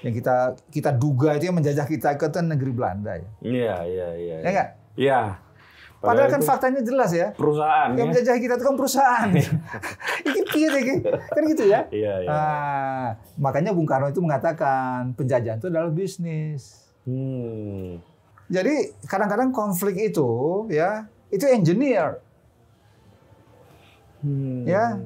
yang kita kita duga itu yang menjajah kita ke negeri Belanda ya. Iya, iya, iya. Ya enggak? Iya. Padahal kan itu faktanya jelas ya. perusahaan Yang ya. menjajah kita itu kan perusahaan. Ini kieu deh, Ki. kan gitu ya. Iya, iya. Ah, makanya Bung Karno itu mengatakan penjajahan itu adalah bisnis. Hmm. Jadi kadang-kadang konflik itu ya itu engineer Hmm. ya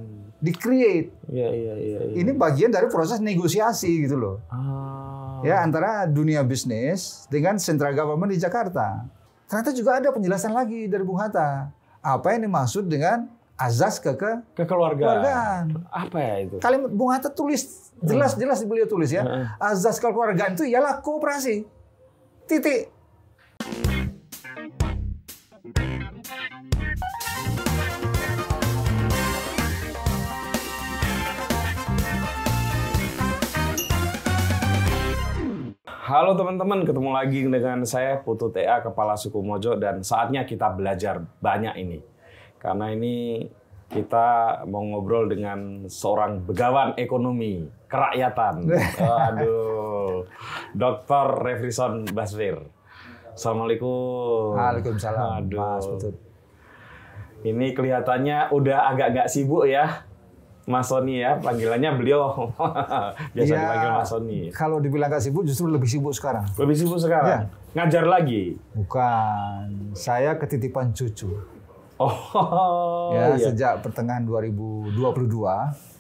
di create. Iya, iya, iya. iya. Ini bagian dari proses negosiasi gitu loh. Ah. Ya antara dunia bisnis dengan central government di Jakarta. Ternyata juga ada penjelasan lagi dari Bung Hatta. Apa yang dimaksud dengan azas ke ke kekeluargaan. keluargaan. Apa ya itu? Kalimat Bung Hatta tulis jelas-jelas beliau tulis ya. Heeh. Azas kekeluargaan itu ialah kooperasi. Titik. Halo teman-teman, ketemu lagi dengan saya Putu TA Kepala Suku Mojo dan saatnya kita belajar banyak ini. Karena ini kita mau ngobrol dengan seorang begawan ekonomi kerakyatan. Aduh, Dr. Refrison Basfir. Assalamualaikum. Waalaikumsalam. Aduh. Mas Putut. Ini kelihatannya udah agak-agak sibuk ya. Mas Sony ya, panggilannya beliau biasa Ya, dipanggil Mas Sony. Kalau dibilang gak sibuk, justru lebih sibuk sekarang. Lebih sibuk Ya. sekarang. Ngajar lagi. Bukan, saya ketitipan cucu. Oh, ya, iya. sejak pertengahan 2022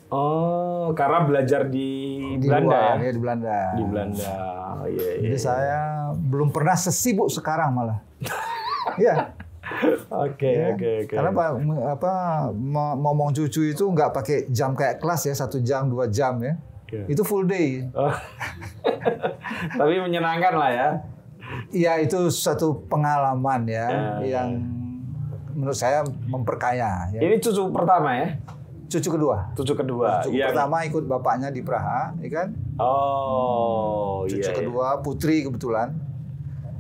Oh, karena belajar di, di Belanda luar, ya? di Belanda. Di Belanda. Oh, iya, iya. Jadi saya belum pernah sesibuk sekarang malah. Iya. Oke, ya. oke, oke. Karena apa, apa ngomong cucu itu nggak pakai jam kayak kelas ya, satu jam, dua jam ya. Iya. Itu full day. Oh. Tapi menyenangkan lah ya. Iya itu satu pengalaman ya, Ya, yang menurut saya memperkaya. Ya. Ini cucu pertama ya? Cucu kedua. Cucu kedua. Cucu Iya. pertama ikut bapaknya di Praha, ya kan? Oh, Cucu iya. iya. kedua putri kebetulan,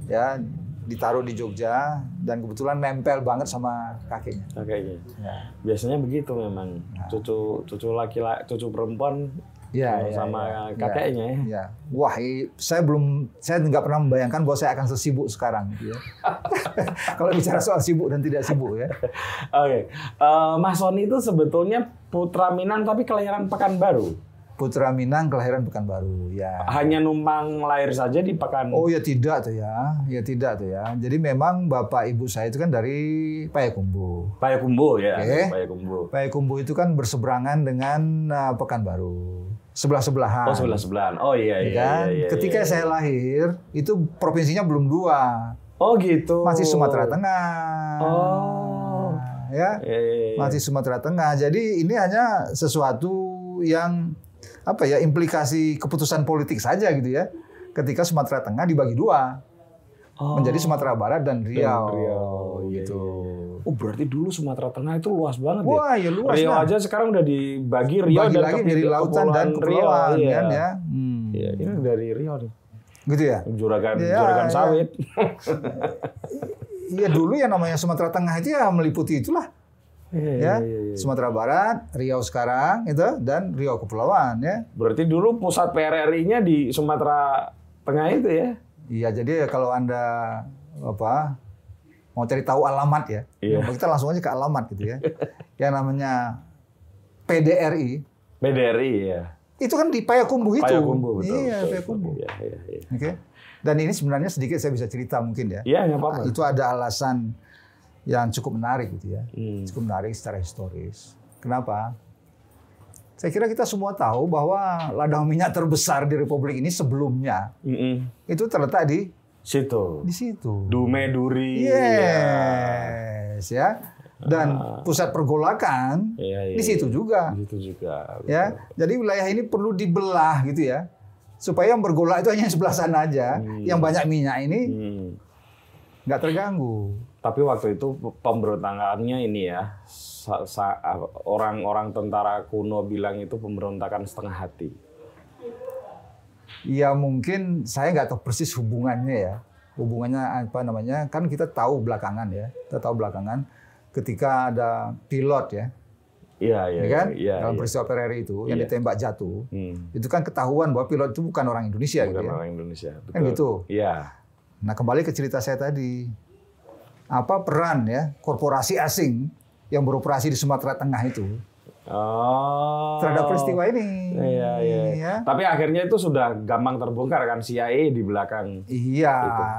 ya ditaruh di Jogja dan kebetulan nempel banget sama kakeknya. Kayaknya. Ya, Biasanya begitu memang. Cucu cucu laki-laki, cucu perempuan ya, ya, sama ya, kakeknya ya. Ya. Wah, saya belum, saya nggak pernah membayangkan bahwa saya akan sesibuk sekarang. Gitu ya. Kalau bicara soal sibuk dan tidak sibuk ya. Oke, Eh, Mas Sony itu sebetulnya putra Minang tapi kelahiran Pekanbaru. Putra Minang kelahiran Pekanbaru. Ya. Hanya numpang lahir saja di Pekan. Oh ya tidak tuh ya, ya tidak tuh ya. Jadi memang bapak ibu saya itu kan dari Payakumbuh. Payakumbuh ya, Oke. Payakumbuh. Payakumbuh itu kan berseberangan dengan uh, Pekanbaru, sebelah sebelahan. Oh sebelah sebelahan. Oh iya iya. kan? iya, iya, Ketika iya. saya lahir itu provinsinya belum dua, Oh gitu. masih Sumatera Tengah. Oh. ya, Iya, iya, iya. masih Sumatera Tengah. Jadi ini hanya sesuatu yang apa ya implikasi keputusan politik saja gitu ya. Ketika Sumatera Tengah dibagi dua. Oh. menjadi Sumatera Barat dan Riau. Riau, iya, gitu. Oh berarti dulu Sumatera Tengah itu luas banget ya. Wah, ya luas Riau lah. aja sekarang udah dibagi Riau Bagi dan lagi menjadi lautan dan kepulauan Riau, iya. kan ya. Hmm. Iya, ini dari Riau nih. Gitu ya. Juragan Iya, juragan iya. sawit. Iya dulu yang namanya Sumatera Tengah itu ya meliputi itulah Iya, ya. iya, iya. Sumatera Barat, Riau sekarang itu dan Riau Kepulauan ya. Berarti dulu pusat PRRI-nya di Sumatera Tengah itu ya? Iya, jadi ya kalau Anda apa mau cari tahu alamat ya. Iya. Kita langsung aja ke alamat gitu ya. yang namanya PDRI PDRI ya. itu kan di Payakumbuh itu. Payakumbuh betul. Iya, betul, Payakumbuh. Iya, iya, iya. Oke. Dan ini sebenarnya sedikit saya bisa cerita mungkin ya. Iya, nggak apa-apa. Itu ada alasan yang cukup menarik gitu ya. Hmm. Cukup menarik secara historis. Kenapa? Saya kira kita semua tahu bahwa ladang minyak terbesar di Republik ini sebelumnya Mm-mm. itu terletak di Situ. di situ. Dume Duri. Yes, ya. Dan pusat pergolakan Iya, iya. di situ juga. Di situ juga. Ya, jadi wilayah ini perlu dibelah gitu ya. Supaya yang bergolak itu hanya sebelah sana aja. Yang banyak minyak ini Hmm. nggak terganggu. Tapi waktu itu pemberontakannya ini ya, sa- orang-orang tentara kuno bilang itu pemberontakan setengah hati. Ya mungkin saya nggak tahu persis hubungannya ya. Hubungannya apa namanya? Kan kita tahu belakangan ya. Kita tahu belakangan ketika ada pilot ya. Iya, iya, ya kan? iya, Dalam iya. peristiwa Pereri itu yang Iya. ditembak jatuh, Hmm. itu kan ketahuan bahwa pilot itu bukan orang Indonesia gitu Bukan ya. orang Indonesia. Betul. Kan gitu. Iya. Nah, kembali ke cerita saya tadi. Apa peran ya korporasi asing yang beroperasi di Sumatera Tengah itu Oh. terhadap peristiwa ini? Iya, iya. Ya. Tapi akhirnya itu sudah gampang terbongkar kan CIA di belakang. Iya,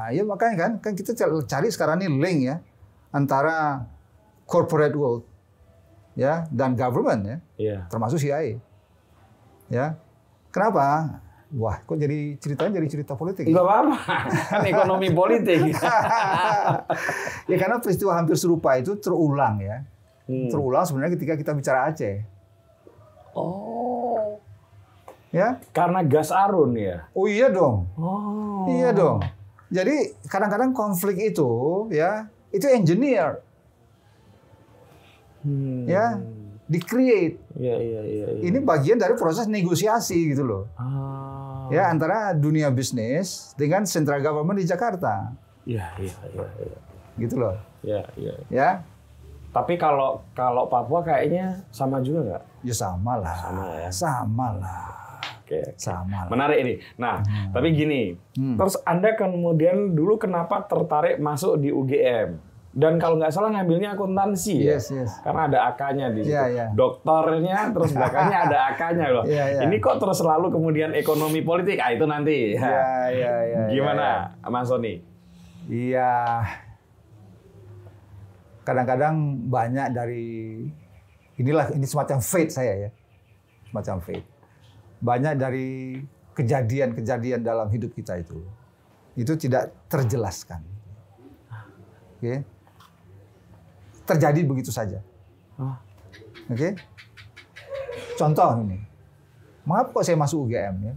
ya makanya kan kan kita cari sekarang ini link ya antara corporate world ya dan government ya, Iya. termasuk CIA. Ya. Kenapa? Wah, kok jadi ceritanya jadi cerita politik? Enggak apa-apa. kan ekonomi politik. ya karena peristiwa hampir serupa itu terulang ya. Hmm. Terulang sebenarnya ketika kita bicara Aceh. Oh. Ya. Karena gas arun ya. Oh iya dong. Oh. Iya dong. Jadi kadang-kadang konflik itu ya itu engineer Hmm. ya di-create. Iya, iya, iya. iya. Ini bagian dari proses negosiasi gitu loh. Ah. Ya antara dunia bisnis dengan central government di Jakarta. Iya, iya, iya, iya. Gitu loh. Iya, iya. Ya. Tapi kalau kalau Papua kayaknya sama juga nggak? Ya sama lah. Sama ya. Sama lah. Oke. Sama lah. Menarik ini. Nah, tapi gini, Hmm. terus Anda kemudian dulu kenapa tertarik masuk di UGM? Dan kalau nggak salah ngambilnya akuntansi ya? Yes, yes. Karena ada AK-nya di situ. Iya, iya. Doktornya, terus belakangnya ada AK-nya loh. Iya, iya. Ini kok terus selalu kemudian ekonomi politik? Ah, itu nanti. Iya, iya, iya. Gimana, Mas Sony? Iya. Kadang-kadang banyak dari inilah ini semacam fate saya ya. Semacam fate. Banyak dari kejadian-kejadian dalam hidup kita itu itu tidak terjelaskan. Oke. Terjadi begitu saja. Oke. Contoh ini. Mengapa kok saya masuk UGM ya?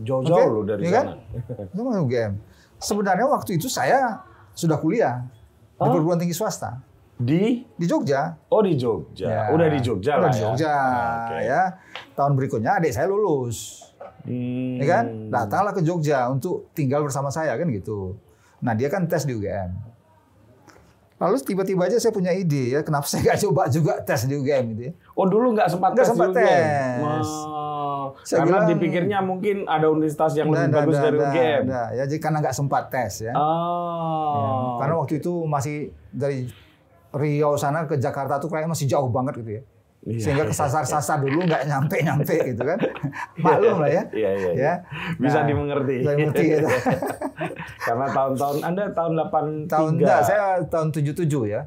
Jauh-jauh Oke, loh dari iya kan? sana. Itu masuk UGM. Sebenarnya waktu itu saya sudah kuliah di Oh. perguruan tinggi swasta Di di Jogja. Oh di Jogja. Ya. Udah di Jogja Udah lah di ya. Jogja Ah, oke. ya. Tahun berikutnya adik saya lulus, Hmm. ya kan? Datanglah ke Jogja untuk tinggal bersama saya kan gitu. Nah dia kan tes di UGM. Lalu tiba-tiba aja saya punya ide ya, kenapa saya nggak coba juga tes di UGM gitu ya? Oh dulu nggak sempat Nggak tes sempat di UGM? tes. Oh, Saya karena bilang- dipikirnya mungkin ada universitas yang Nggak, lebih nggak, bagus nggak, dari UGM. nggak. Ya jadi karena nggak sempat tes ya. Oh. Ya, Karena waktu itu masih dari Riau sana ke Jakarta tuh kayaknya masih jauh banget gitu ya. Iya, Sehingga kesasar-sasar dulu nggak nyampe-nyampe gitu kan. Maklum lah ya. Iya, iya, iya. Ya. Bisa Nah, dimengerti. Bisa dimengerti gitu. Karena tahun-tahun Anda tahun 83 tahun enggak, saya tahun 77 ya.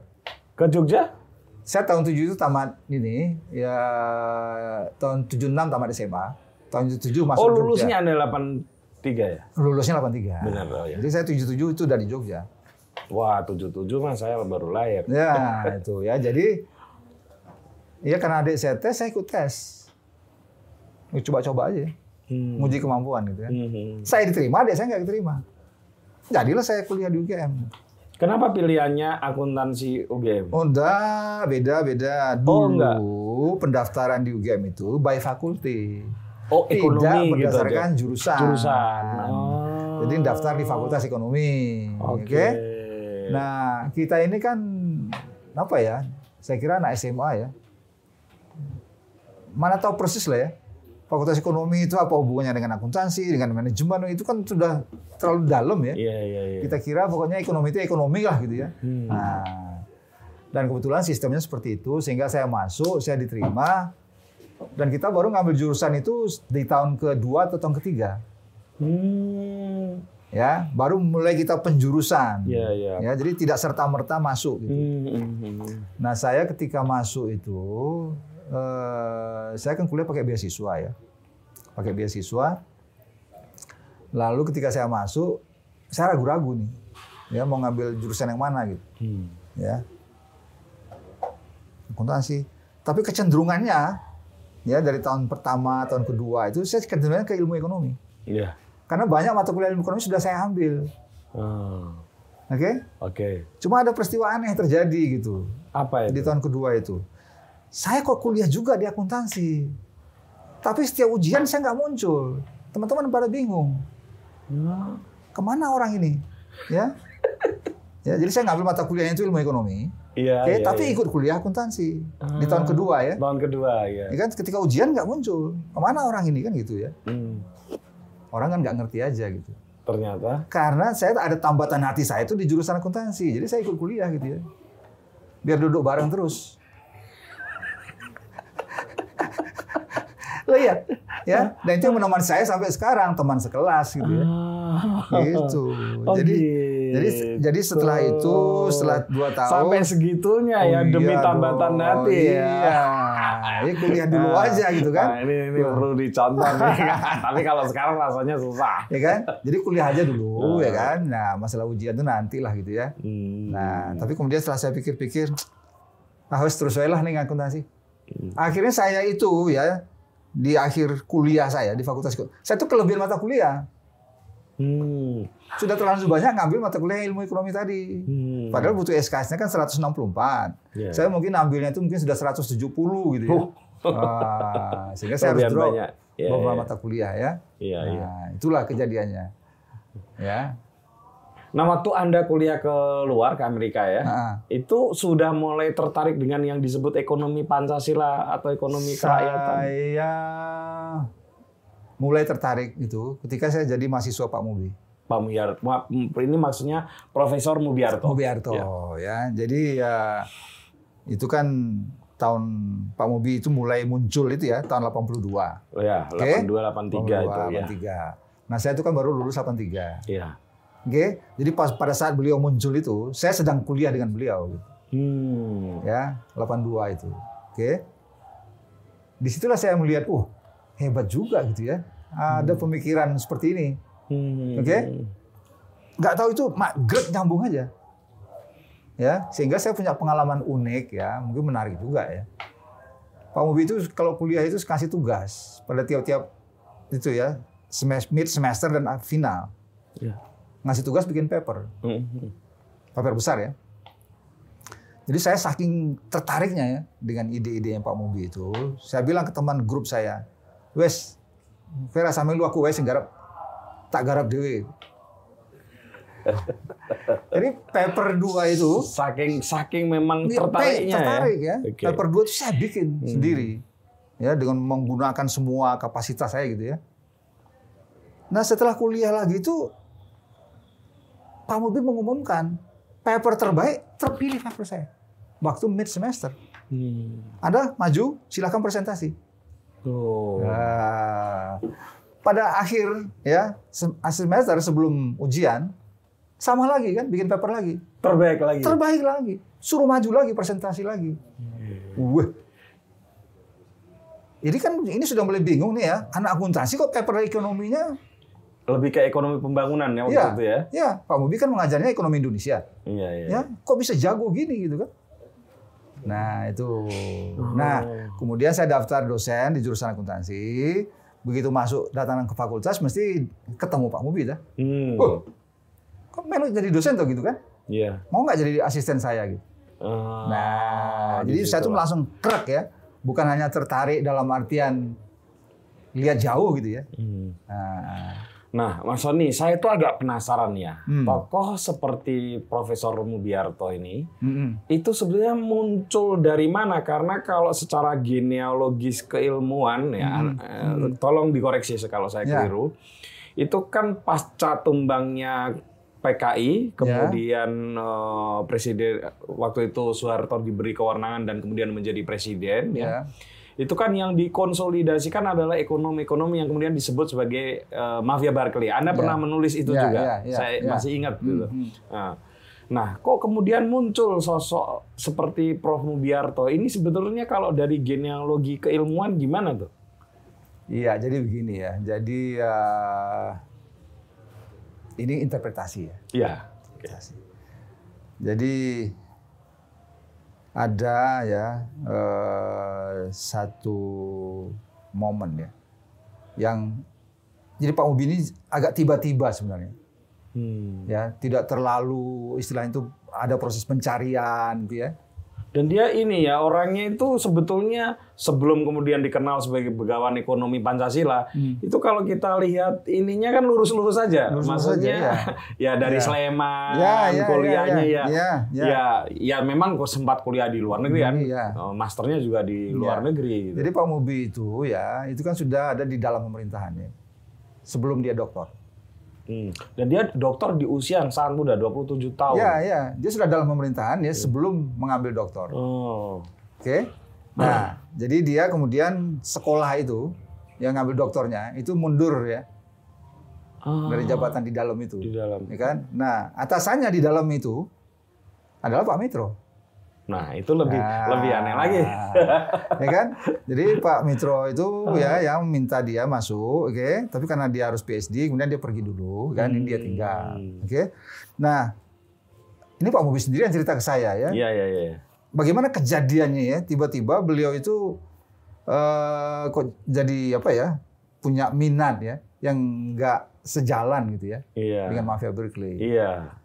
ke Jogja? Saya tahun 7 itu tamat ini ya tahun 76 tamat SMA. Tahun 77 masuk Oh, Jogja. lulusnya Anda 83 ya? Lulusnya 83. Benar, oh, ya. Jadi saya 77 itu dari Jogja. Wah, 77 mah saya baru lahir. Ya, itu ya. Jadi ya karena adik saya tes, saya ikut tes. Coba-coba aja. Hmm. Nguji kemampuan gitu ya. Hmm. Saya diterima, adik saya nggak diterima. Jadilah saya kuliah di UGM. Kenapa pilihannya akuntansi UGM? Oh enggak, beda-beda. Oh, Dulu enggak. pendaftaran di UGM itu by fakulti. Oh, ekonomi Tidak gitu berdasarkan aja. jurusan. Jurusan. Oh. Jadi daftar di Fakultas Ekonomi. Oke. Oke. Nah, kita ini kan apa ya? Saya kira anak SMA ya. Mana tahu persis lah ya. Fakultas Ekonomi itu apa hubungannya dengan akuntansi, dengan manajemen itu kan sudah terlalu dalam ya. Iya, iya, iya. Kita kira pokoknya ekonomi itu ekonomi lah gitu ya. Hmm. Nah, dan kebetulan sistemnya seperti itu sehingga saya masuk, saya diterima dan kita baru ngambil jurusan itu di tahun kedua atau tahun ketiga. Hmm. Ya, baru mulai kita penjurusan. Iya, iya. Ya, jadi tidak serta merta masuk gitu. Hmm, hmm, hmm. Nah, saya ketika masuk itu eh, saya kan kuliah pakai beasiswa ya. Pakai beasiswa. Lalu ketika saya masuk, saya ragu-ragu nih. Ya, mau ngambil jurusan yang mana gitu. Hmm. ya akuntansi tapi kecenderungannya ya dari tahun pertama tahun kedua itu saya kecenderungannya ke ilmu ekonomi Iya. karena banyak mata kuliah ilmu ekonomi sudah saya ambil Ah, oke Oke. cuma ada peristiwa aneh terjadi gitu Apa di itu? tahun kedua itu saya kok kuliah juga di akuntansi tapi setiap ujian saya nggak muncul teman-teman pada bingung ke mana orang ini ya ya jadi saya ngambil mata kuliahnya itu ilmu ekonomi Iya, Oke, iya, tapi iya. ikut kuliah akuntansi di tahun kedua ya. Tahun kedua ya. Ya kan ketika ujian nggak muncul. Ke mana orang ini kan gitu ya. Hmm. Orang kan nggak ngerti aja gitu. Ternyata. Karena saya ada tambatan hati saya itu di jurusan akuntansi. Jadi saya ikut kuliah gitu ya. Biar duduk bareng terus. Iya, ya. Dan itu menemani saya sampai sekarang, teman sekelas gitu ya. Gitu. Oh, jadi gitu. jadi jadi setelah itu, setelah dua tahun Sampai segitunya ya Oh, demi iya tambatan dong, hati ya. Iya. Ini kuliah dulu aja gitu kan. Nah, ini ini perlu dicontoh nih. Tapi kalau sekarang rasanya susah. Ya kan? Jadi kuliah aja dulu ya kan. Nah, masalah ujian itu nanti lah gitu ya. Hmm. Nah, tapi kemudian setelah saya pikir-pikir, ah wes terus lah nih akuntansi. Akhirnya saya itu ya di akhir kuliah saya di fakultas saya tuh kelebihan mata kuliah. Hmm. Sudah terlalu banyak ngambil mata kuliah ilmu ekonomi tadi. Hmm. Padahal butuh SKS-nya kan 164. Iya. Saya mungkin ambilnya itu mungkin sudah 170 gitu ya. Oh. Ah, sehingga saya harus drop banyak. Iya, beberapa iya. mata kuliah ya. Iya, nah, iya. itulah kejadiannya. Ya. Nah, waktu Anda kuliah ke luar ke Amerika ya, Nah, itu sudah mulai tertarik dengan yang disebut ekonomi Pancasila atau ekonomi kerakyatan. Saya mulai tertarik itu ketika saya jadi mahasiswa Pak Mubi. Pak Mubiarto. Ini maksudnya Profesor Mubiarto. Mubiarto Ya. ya. Jadi ya itu kan tahun Pak Mubi itu mulai muncul itu ya tahun 82. Oh ya, Oke. 82 83 itu ya. 83. Nah, saya itu kan baru lulus 83. Iya. Oke. Jadi pas pada saat beliau muncul itu, saya sedang kuliah dengan beliau gitu. Hmm. ya 82 itu. Oke. Di situlah saya melihat, uh hebat juga gitu ya. Ada pemikiran seperti ini. Hmm. Oke. Nggak tahu itu mak grek nyambung aja. Ya, sehingga saya punya pengalaman unik ya, mungkin menarik juga ya. Pak Mubi itu kalau kuliah itu kasih tugas pada tiap-tiap itu ya, semester, mid semester dan final. Ya. Ngasih tugas bikin paper, Hmm. paper besar ya. Jadi saya saking tertariknya ya dengan ide-ide yang Pak Mubi itu, saya bilang ke teman grup saya, wes, Vera sambil lu aku wes garap, tak garap dewe. Jadi paper dua itu, Saking saking memang tertariknya tertarik ya. Oke. Paper dua itu saya bikin sendiri, ya dengan menggunakan semua kapasitas saya gitu ya. Nah setelah kuliah lagi itu, Pak Mubi mengumumkan paper terbaik terpilih paper saya waktu mid semester. Hmm. Anda maju, silakan presentasi. Oh. Nah, pada akhir ya se- semester sebelum ujian sama lagi kan bikin paper lagi. Terbaik lagi. Terbaik lagi. Suruh maju lagi presentasi lagi. Wah. Jadi kan ini sudah mulai bingung nih ya. Anak akuntansi kok paper ekonominya? Lebih ke ekonomi pembangunan ya waktu Iya. itu ya. Ya, Pak Mubi kan mengajarnya ekonomi Indonesia. Iya, iya. Ya, kok bisa jago gini gitu kan? Nah, itu. Nah, kemudian saya daftar dosen di jurusan akuntansi. Begitu masuk datang ke fakultas mesti ketemu Pak Mubi dah. Hmm. Oh, kok melu jadi dosen tuh gitu kan? Iya. Mau nggak jadi asisten saya gitu? Ah, Nah, di jadi saya tuh langsung krek ya. Bukan hanya tertarik dalam artian lihat jauh gitu ya. Hmm. Nah, Nah, Mas Sony, saya tuh agak penasaran ya. Hmm. Tokoh seperti Profesor Mubiarto ini, mm-mm. itu sebenarnya muncul dari mana? Karena kalau secara genealogis keilmuan, ya, eh, tolong dikoreksi kalau saya Ya. keliru, itu kan pasca tumbangnya PKI, kemudian eh, presiden waktu itu Soeharto diberi kewenangan dan kemudian menjadi presiden, ya. ya. Itu kan yang dikonsolidasikan adalah ekonomi-ekonomi yang kemudian disebut sebagai eh, mafia Barclay. Anda pernah menulis itu Ya, juga, ya, ya, saya ya. masih ingat gitu. hmm. Nah, nah, kok kemudian muncul sosok seperti Prof Mubiarto ini sebetulnya kalau dari genealogi keilmuan gimana tuh? Iya, jadi begini ya. Jadi eh, ini interpretasi ya. Iya. interpretasi. Jadi ada ya eh, satu momen ya yang jadi Pak Mubi ini agak tiba-tiba sebenarnya Hmm. ya tidak terlalu istilahnya itu ada proses pencarian gitu ya Dan dia ini ya orangnya itu sebetulnya sebelum kemudian dikenal sebagai begawan ekonomi Pancasila, itu kalau kita lihat ininya kan lurus-lurus saja. Lurus-lurus Maksudnya aja, ya dari Ya. Sleman, Ya, ya, kuliahnya ya, ya. ya, ya. Ya, ya memang sempat kuliah di luar negeri kan. Iya. Oh, Masternya juga di luar Ya. negeri. gitu. Jadi Pak Mubi itu ya, itu kan sudah ada di dalam pemerintahannya. Sebelum dia doktor. Hmm. Dan dia dokter di usia yang sangat muda, 27 tahun. Ya, ya. Dia sudah dalam pemerintahan ya sebelum mengambil doktor. Oh. Oke. Nah, jadi dia kemudian sekolah itu yang ngambil doktornya itu mundur ya Ah, dari jabatan di dalam itu. di dalam. Ya kan? Nah, atasannya di dalam itu adalah Pak Mitro. Nah, itu lebih Nah, lebih aneh lagi. ya kan? Jadi Pak Mitro itu ya yang minta dia masuk, oke. Tapi karena dia harus PhD, kemudian dia pergi dulu, kan? Ini dia tinggal, oke. Nah, ini Pak Mubi sendiri yang cerita ke saya ya. Iya, iya, iya. Bagaimana kejadiannya ya? Tiba-tiba beliau itu eh kok jadi apa ya? Punya minat ya, yang nggak sejalan gitu ya Iya. dengan mafia Berkeley. Iya.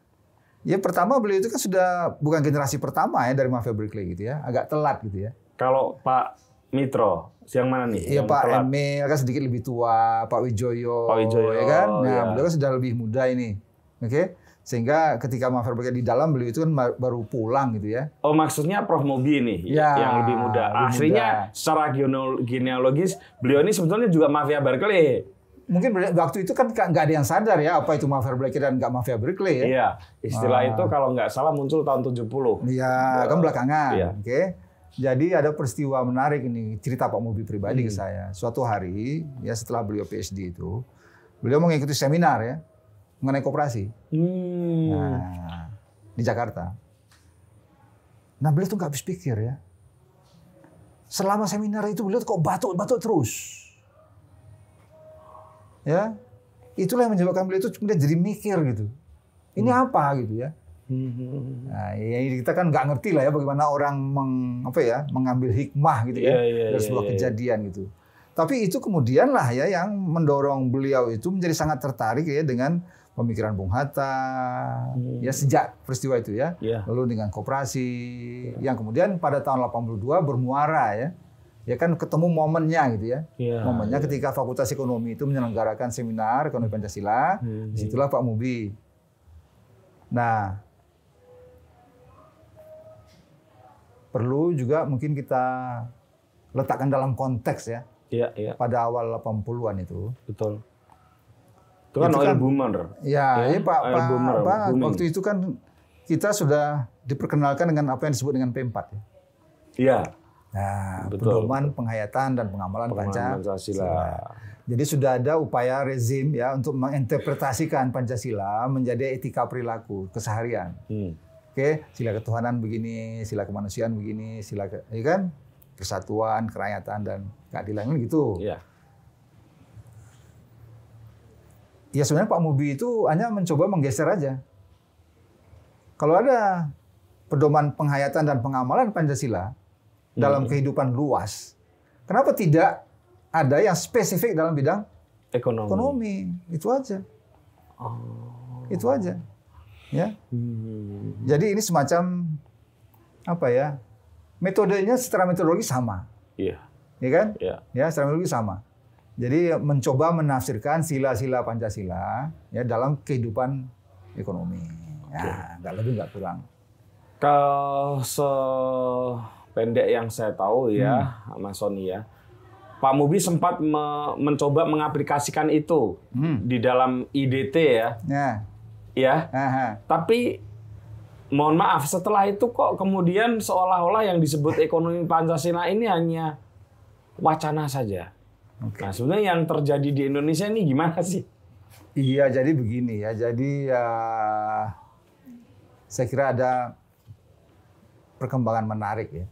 Ya pertama beliau itu kan sudah bukan generasi pertama ya dari mafia Berkeley gitu ya, agak telat gitu ya. Kalau Pak Mitro, yang mana nih? Iya Pak telat? Emil kan sedikit lebih tua, Pak Wijoyo, Pak Wijoyo, ya kan? Nah, iya. beliau kan sudah lebih muda ini, oke? Sehingga ketika mafia Berkeley di dalam beliau itu kan baru pulang gitu ya. Oh maksudnya Prof Mobi nih Ya, yang lebih muda. lebih Aslinya muda. secara geneal- genealogis beliau ini sebetulnya juga mafia Berkeley. Mungkin waktu itu kan nggak ada yang sadar ya apa itu mafia Berkeley dan nggak mafia Berkeley ya. Iya, istilah Ah. itu kalau nggak salah muncul tahun 70. Iya, kan belakangan. Iya. Oke. Jadi ada peristiwa menarik ini cerita Pak Mubi pribadi Hmm. ke saya. Suatu hari ya setelah beliau PhD itu, beliau mengikuti seminar ya mengenai koperasi. Hmm. Nah, di Jakarta. Nah, beliau tuh nggak habis pikir ya. Selama seminar itu beliau tuh kok batuk-batuk terus. Ya, itulah yang menyebabkan beliau itu kemudian jadi mikir gitu. Ini apa gitu ya? Hmm. Nah, ya kita kan nggak ngerti lah ya bagaimana orang meng, apa ya mengambil hikmah gitu ya Iya, iya, dari iya, sebuah iya. kejadian gitu. Tapi itu kemudian lah ya yang mendorong beliau itu menjadi sangat tertarik ya dengan pemikiran Bung Hatta Hmm. ya sejak peristiwa itu ya. Iya. Lalu dengan koperasi yang kemudian pada tahun 82 bermuara ya. Ya kan ketemu momennya gitu ya. Iya. momennya ketika Fakultas Ekonomi itu menyelenggarakan seminar ekonomi Pancasila. Hmm. Di situlah Pak Mubi. Nah, perlu juga mungkin kita letakkan dalam konteks ya Iya, iya, pada awal 80-an itu. betul. Itu kan Itu oil kan- boomer. Ya, Ya, ya, Pak, oil Pak, boomer, Pak, waktu itu kan kita sudah diperkenalkan dengan apa yang disebut dengan P4 ya. Iya, Nah, Betul, pedoman penghayatan dan pengamalan Pancasila. Pancasila. Jadi sudah ada upaya rezim ya untuk menginterpretasikan Pancasila menjadi etika perilaku keseharian. Hmm. Oke, sila ketuhanan begini, sila kemanusiaan begini, sila ke, ya kan? kesatuan, kerakyatan dan keadilan kan gitu. Iya. Ya sebenarnya Pak Mubi itu hanya mencoba menggeser aja. Kalau ada pedoman penghayatan dan pengamalan Pancasila dalam kehidupan luas, kenapa tidak ada yang spesifik dalam bidang Ekonomi. ekonomi? Itu aja. Oh. Itu aja. Ya. Hmm. Jadi ini semacam apa ya? Metodenya secara metodologi sama, Iya, ya kan? iya. Ya, secara metodologi sama. Jadi mencoba menafsirkan sila-sila Pancasila ya dalam kehidupan ekonomi. Ya, nggak lebih nggak kurang. Kalau sependek yang saya tahu ya, Mas Sony ya, Pak Mubi sempat me- mencoba mengaplikasikan itu Hmm. di dalam IDT ya, Ya, ya. aha. Tapi mohon maaf, setelah itu kok kemudian seolah-olah yang disebut ekonomi Pancasila ini hanya wacana saja. Oke. Nah, sebenarnya yang terjadi di Indonesia ini gimana sih? Iya, jadi begini ya. Jadi ya, saya kira ada perkembangan menarik ya.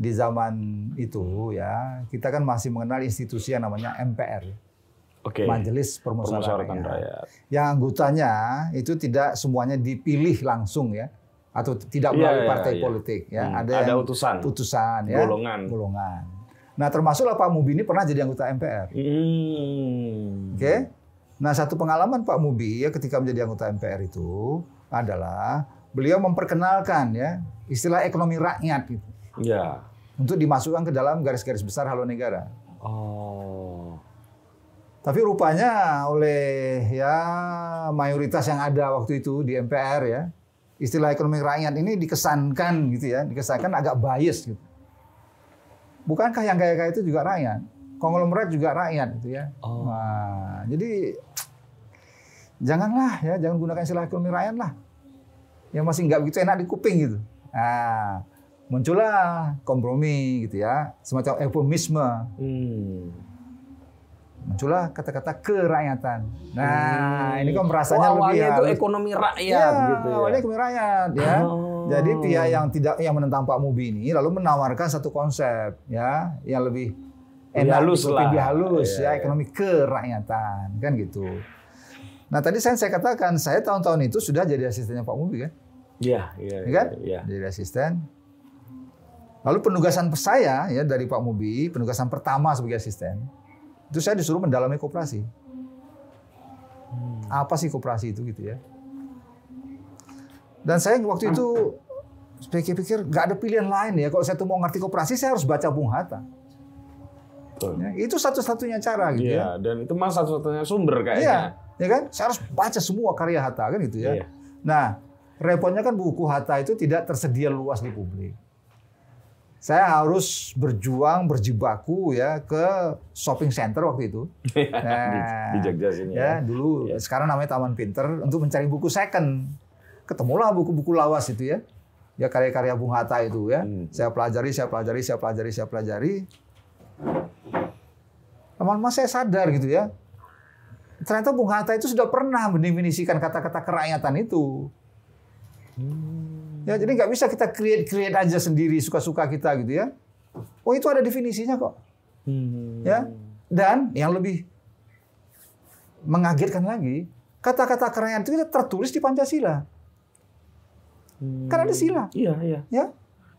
Di zaman itu ya, kita kan masih mengenal institusi yang namanya MPR, ya. Oke. Majelis Permusyawaratan Rakyat. Rakyat. Yang anggotanya itu tidak semuanya dipilih langsung ya, atau tidak Iya, melalui iya, partai iya. politik ya. Hmm, Ada, ada yang utusan. utusan ya, Golongan. golongan. Nah, termasuklah Pak Mubi ini pernah jadi anggota MPR. Hmm. Oke. Nah, satu pengalaman Pak Mubi ya ketika menjadi anggota MPR itu adalah beliau memperkenalkan ya istilah ekonomi rakyat gitu Ya. Untuk dimasukkan ke dalam garis-garis besar haluan negara. Oh. Tapi rupanya oleh ya mayoritas yang ada waktu itu di MPR ya, istilah ekonomi rakyat ini dikesankan gitu ya, dikesankan agak bias gitu. Bukankah yang kaya-kaya itu juga rakyat? Konglomerat juga rakyat gitu ya. Oh. Wah, jadi janganlah ya, jangan gunakan istilah ekonomi rakyat lah. Yang masih nggak begitu enak di kuping gitu. Nah, muncullah kompromi gitu ya, semacam eufemisme Hmm. muncullah kata-kata kerakyatan. Nah, ini kan merasanya Oh, lebih awalnya itu halus. ekonomi rakyat Ya, gitu ya. awalnya ekonomi rakyat ya. Oh. Jadi pihak yang tidak yang menentang Pak Mubi ini lalu menawarkan satu konsep ya yang lebih enak, halus lebih lah. lebih halus Iya, ya iya. ekonomi kerakyatan kan gitu. Nah tadi saya, saya katakan saya tahun-tahun itu sudah jadi asistennya Pak Mubi kan, Iya, iya. ya kan? Iya. Jadi asisten. Lalu penugasan saya ya dari Pak Mubi, penugasan pertama sebagai asisten, itu saya disuruh mendalami koperasi. Apa sih koperasi itu gitu ya? Dan saya waktu itu pikir-pikir nggak ada pilihan lain ya. Kalau saya tuh mau ngerti koperasi, saya harus baca Bung Hatta. Betul. Ya, itu satu-satunya cara gitu Iya, ya. dan itu mas satu-satunya sumber Iya, kayaknya. ya kan? Saya harus baca semua karya Hatta kan gitu ya. Iya. Nah, repotnya kan buku Hatta itu tidak tersedia luas di publik. Saya harus berjuang berjibaku ya ke shopping center waktu itu. di, di Jogja sini ya. ya, dulu Iya. sekarang namanya Taman Pinter untuk mencari buku second. Ketemulah buku-buku lawas itu ya. Ya karya-karya Bung Hatta itu ya. Hmm. Saya pelajari, saya pelajari, saya pelajari, saya pelajari. Lama-lama saya sadar gitu ya. Ternyata Bung Hatta itu sudah pernah mendefinisikan kata-kata kerakyatan itu. Ya, jadi nggak bisa kita create create aja sendiri suka-suka kita gitu ya. Oh itu ada definisinya kok. Hmm. Ya. Dan yang lebih mengagetkan lagi, kata-kata kerakyatan itu tertulis di Pancasila. Hmm. Kan ada sila, Iya, iya. ya.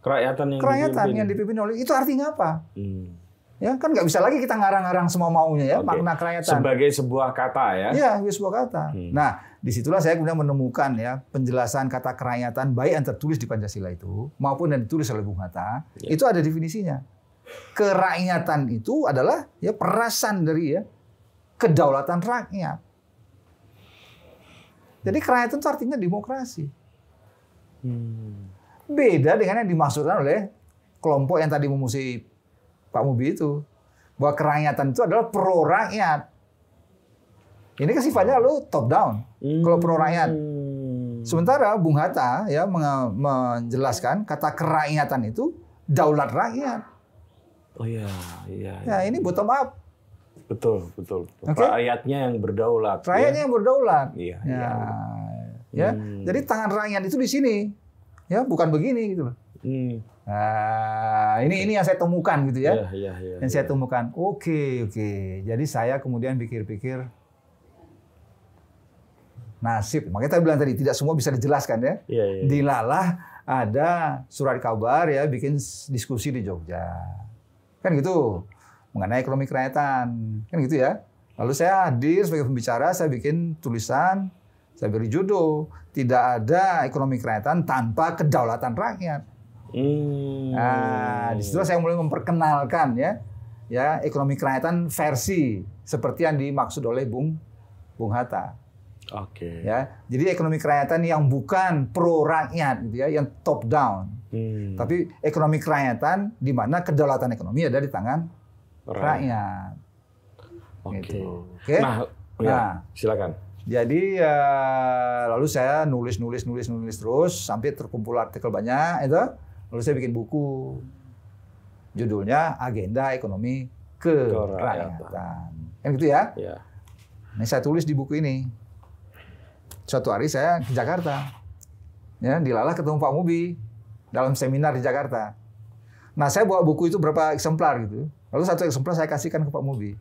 Kerakyatan yang Kerakyatan dipimpin. yang dipimpin oleh itu artinya apa? Hmm. Ya, kan nggak bisa lagi kita ngarang-ngarang semua maunya ya, Oke. makna kerakyatan. Sebagai sebuah kata ya. Ya, itu sebuah kata. Hmm. Nah, di situlah saya kemudian menemukan ya penjelasan kata kerakyatan baik yang tertulis di Pancasila itu maupun yang ditulis oleh Bung Hatta Ya. itu ada definisinya. Kerakyatan itu adalah ya perasan dari ya kedaulatan rakyat. Jadi kerakyatan itu artinya demokrasi. Hmm. Beda dengan yang dimaksudkan oleh kelompok yang tadi memusuhi Pak Mubi itu. Bahwa kerakyatan itu adalah pro rakyat. Ini kan sifatnya lalu top down. Kalau pro rakyat. Hmm. Sementara Bung Hatta ya menjelaskan kata kerakyatan itu daulat rakyat. Oh iya, iya. Ya ini bottom up. Betul, betul. betul. Oke. Rakyatnya yang berdaulat. Rakyatnya yang berdaulat. Iya, Ya. iya. Ya. Hmm. Jadi tangan rakyat itu di sini. Ya, bukan begini gitu loh. Hmm. Nah, ini ini yang saya temukan gitu ya. Iya, iya, iya. yang saya temukan. Oke, oke. Jadi saya kemudian pikir-pikir nasib. Makanya saya bilang tadi tidak semua bisa dijelaskan ya. Iya, iya. Dilalah ada surat kabar ya bikin diskusi di Jogja. Kan gitu. Mengenai ekonomi kerakyatan. Kan gitu ya. Lalu saya hadir sebagai pembicara, saya bikin tulisan, saya beri judul, tidak ada ekonomi kerakyatan tanpa kedaulatan rakyat. Hmm. Nah, di situ saya mulai memperkenalkan ya, ya ekonomi kerakyatan versi seperti yang dimaksud oleh Bung Bung Hatta. Oke. Ya, jadi ekonomi kerakyatan yang bukan pro rakyat, gitu ya, yang top down, Hmm. tapi ekonomi kerakyatan di mana kedaulatan ekonomi ada di tangan Rakyat. rakyat. Oke. Gitu. Oke. Nah, ya, Nah. silakan. Jadi ya, lalu saya nulis nulis nulis nulis terus sampai terkumpul artikel banyak itu. Lalu saya bikin buku. Judulnya Agenda Ekonomi Kerakyatan. Kan gitu ya. Ya. Ini saya tulis di buku ini. Suatu hari saya ke Jakarta. Ya, dilalah ketemu Pak Mubi dalam seminar di Jakarta. Nah, saya bawa buku itu berapa eksemplar gitu. Lalu satu eksemplar saya kasihkan ke Pak Mubi.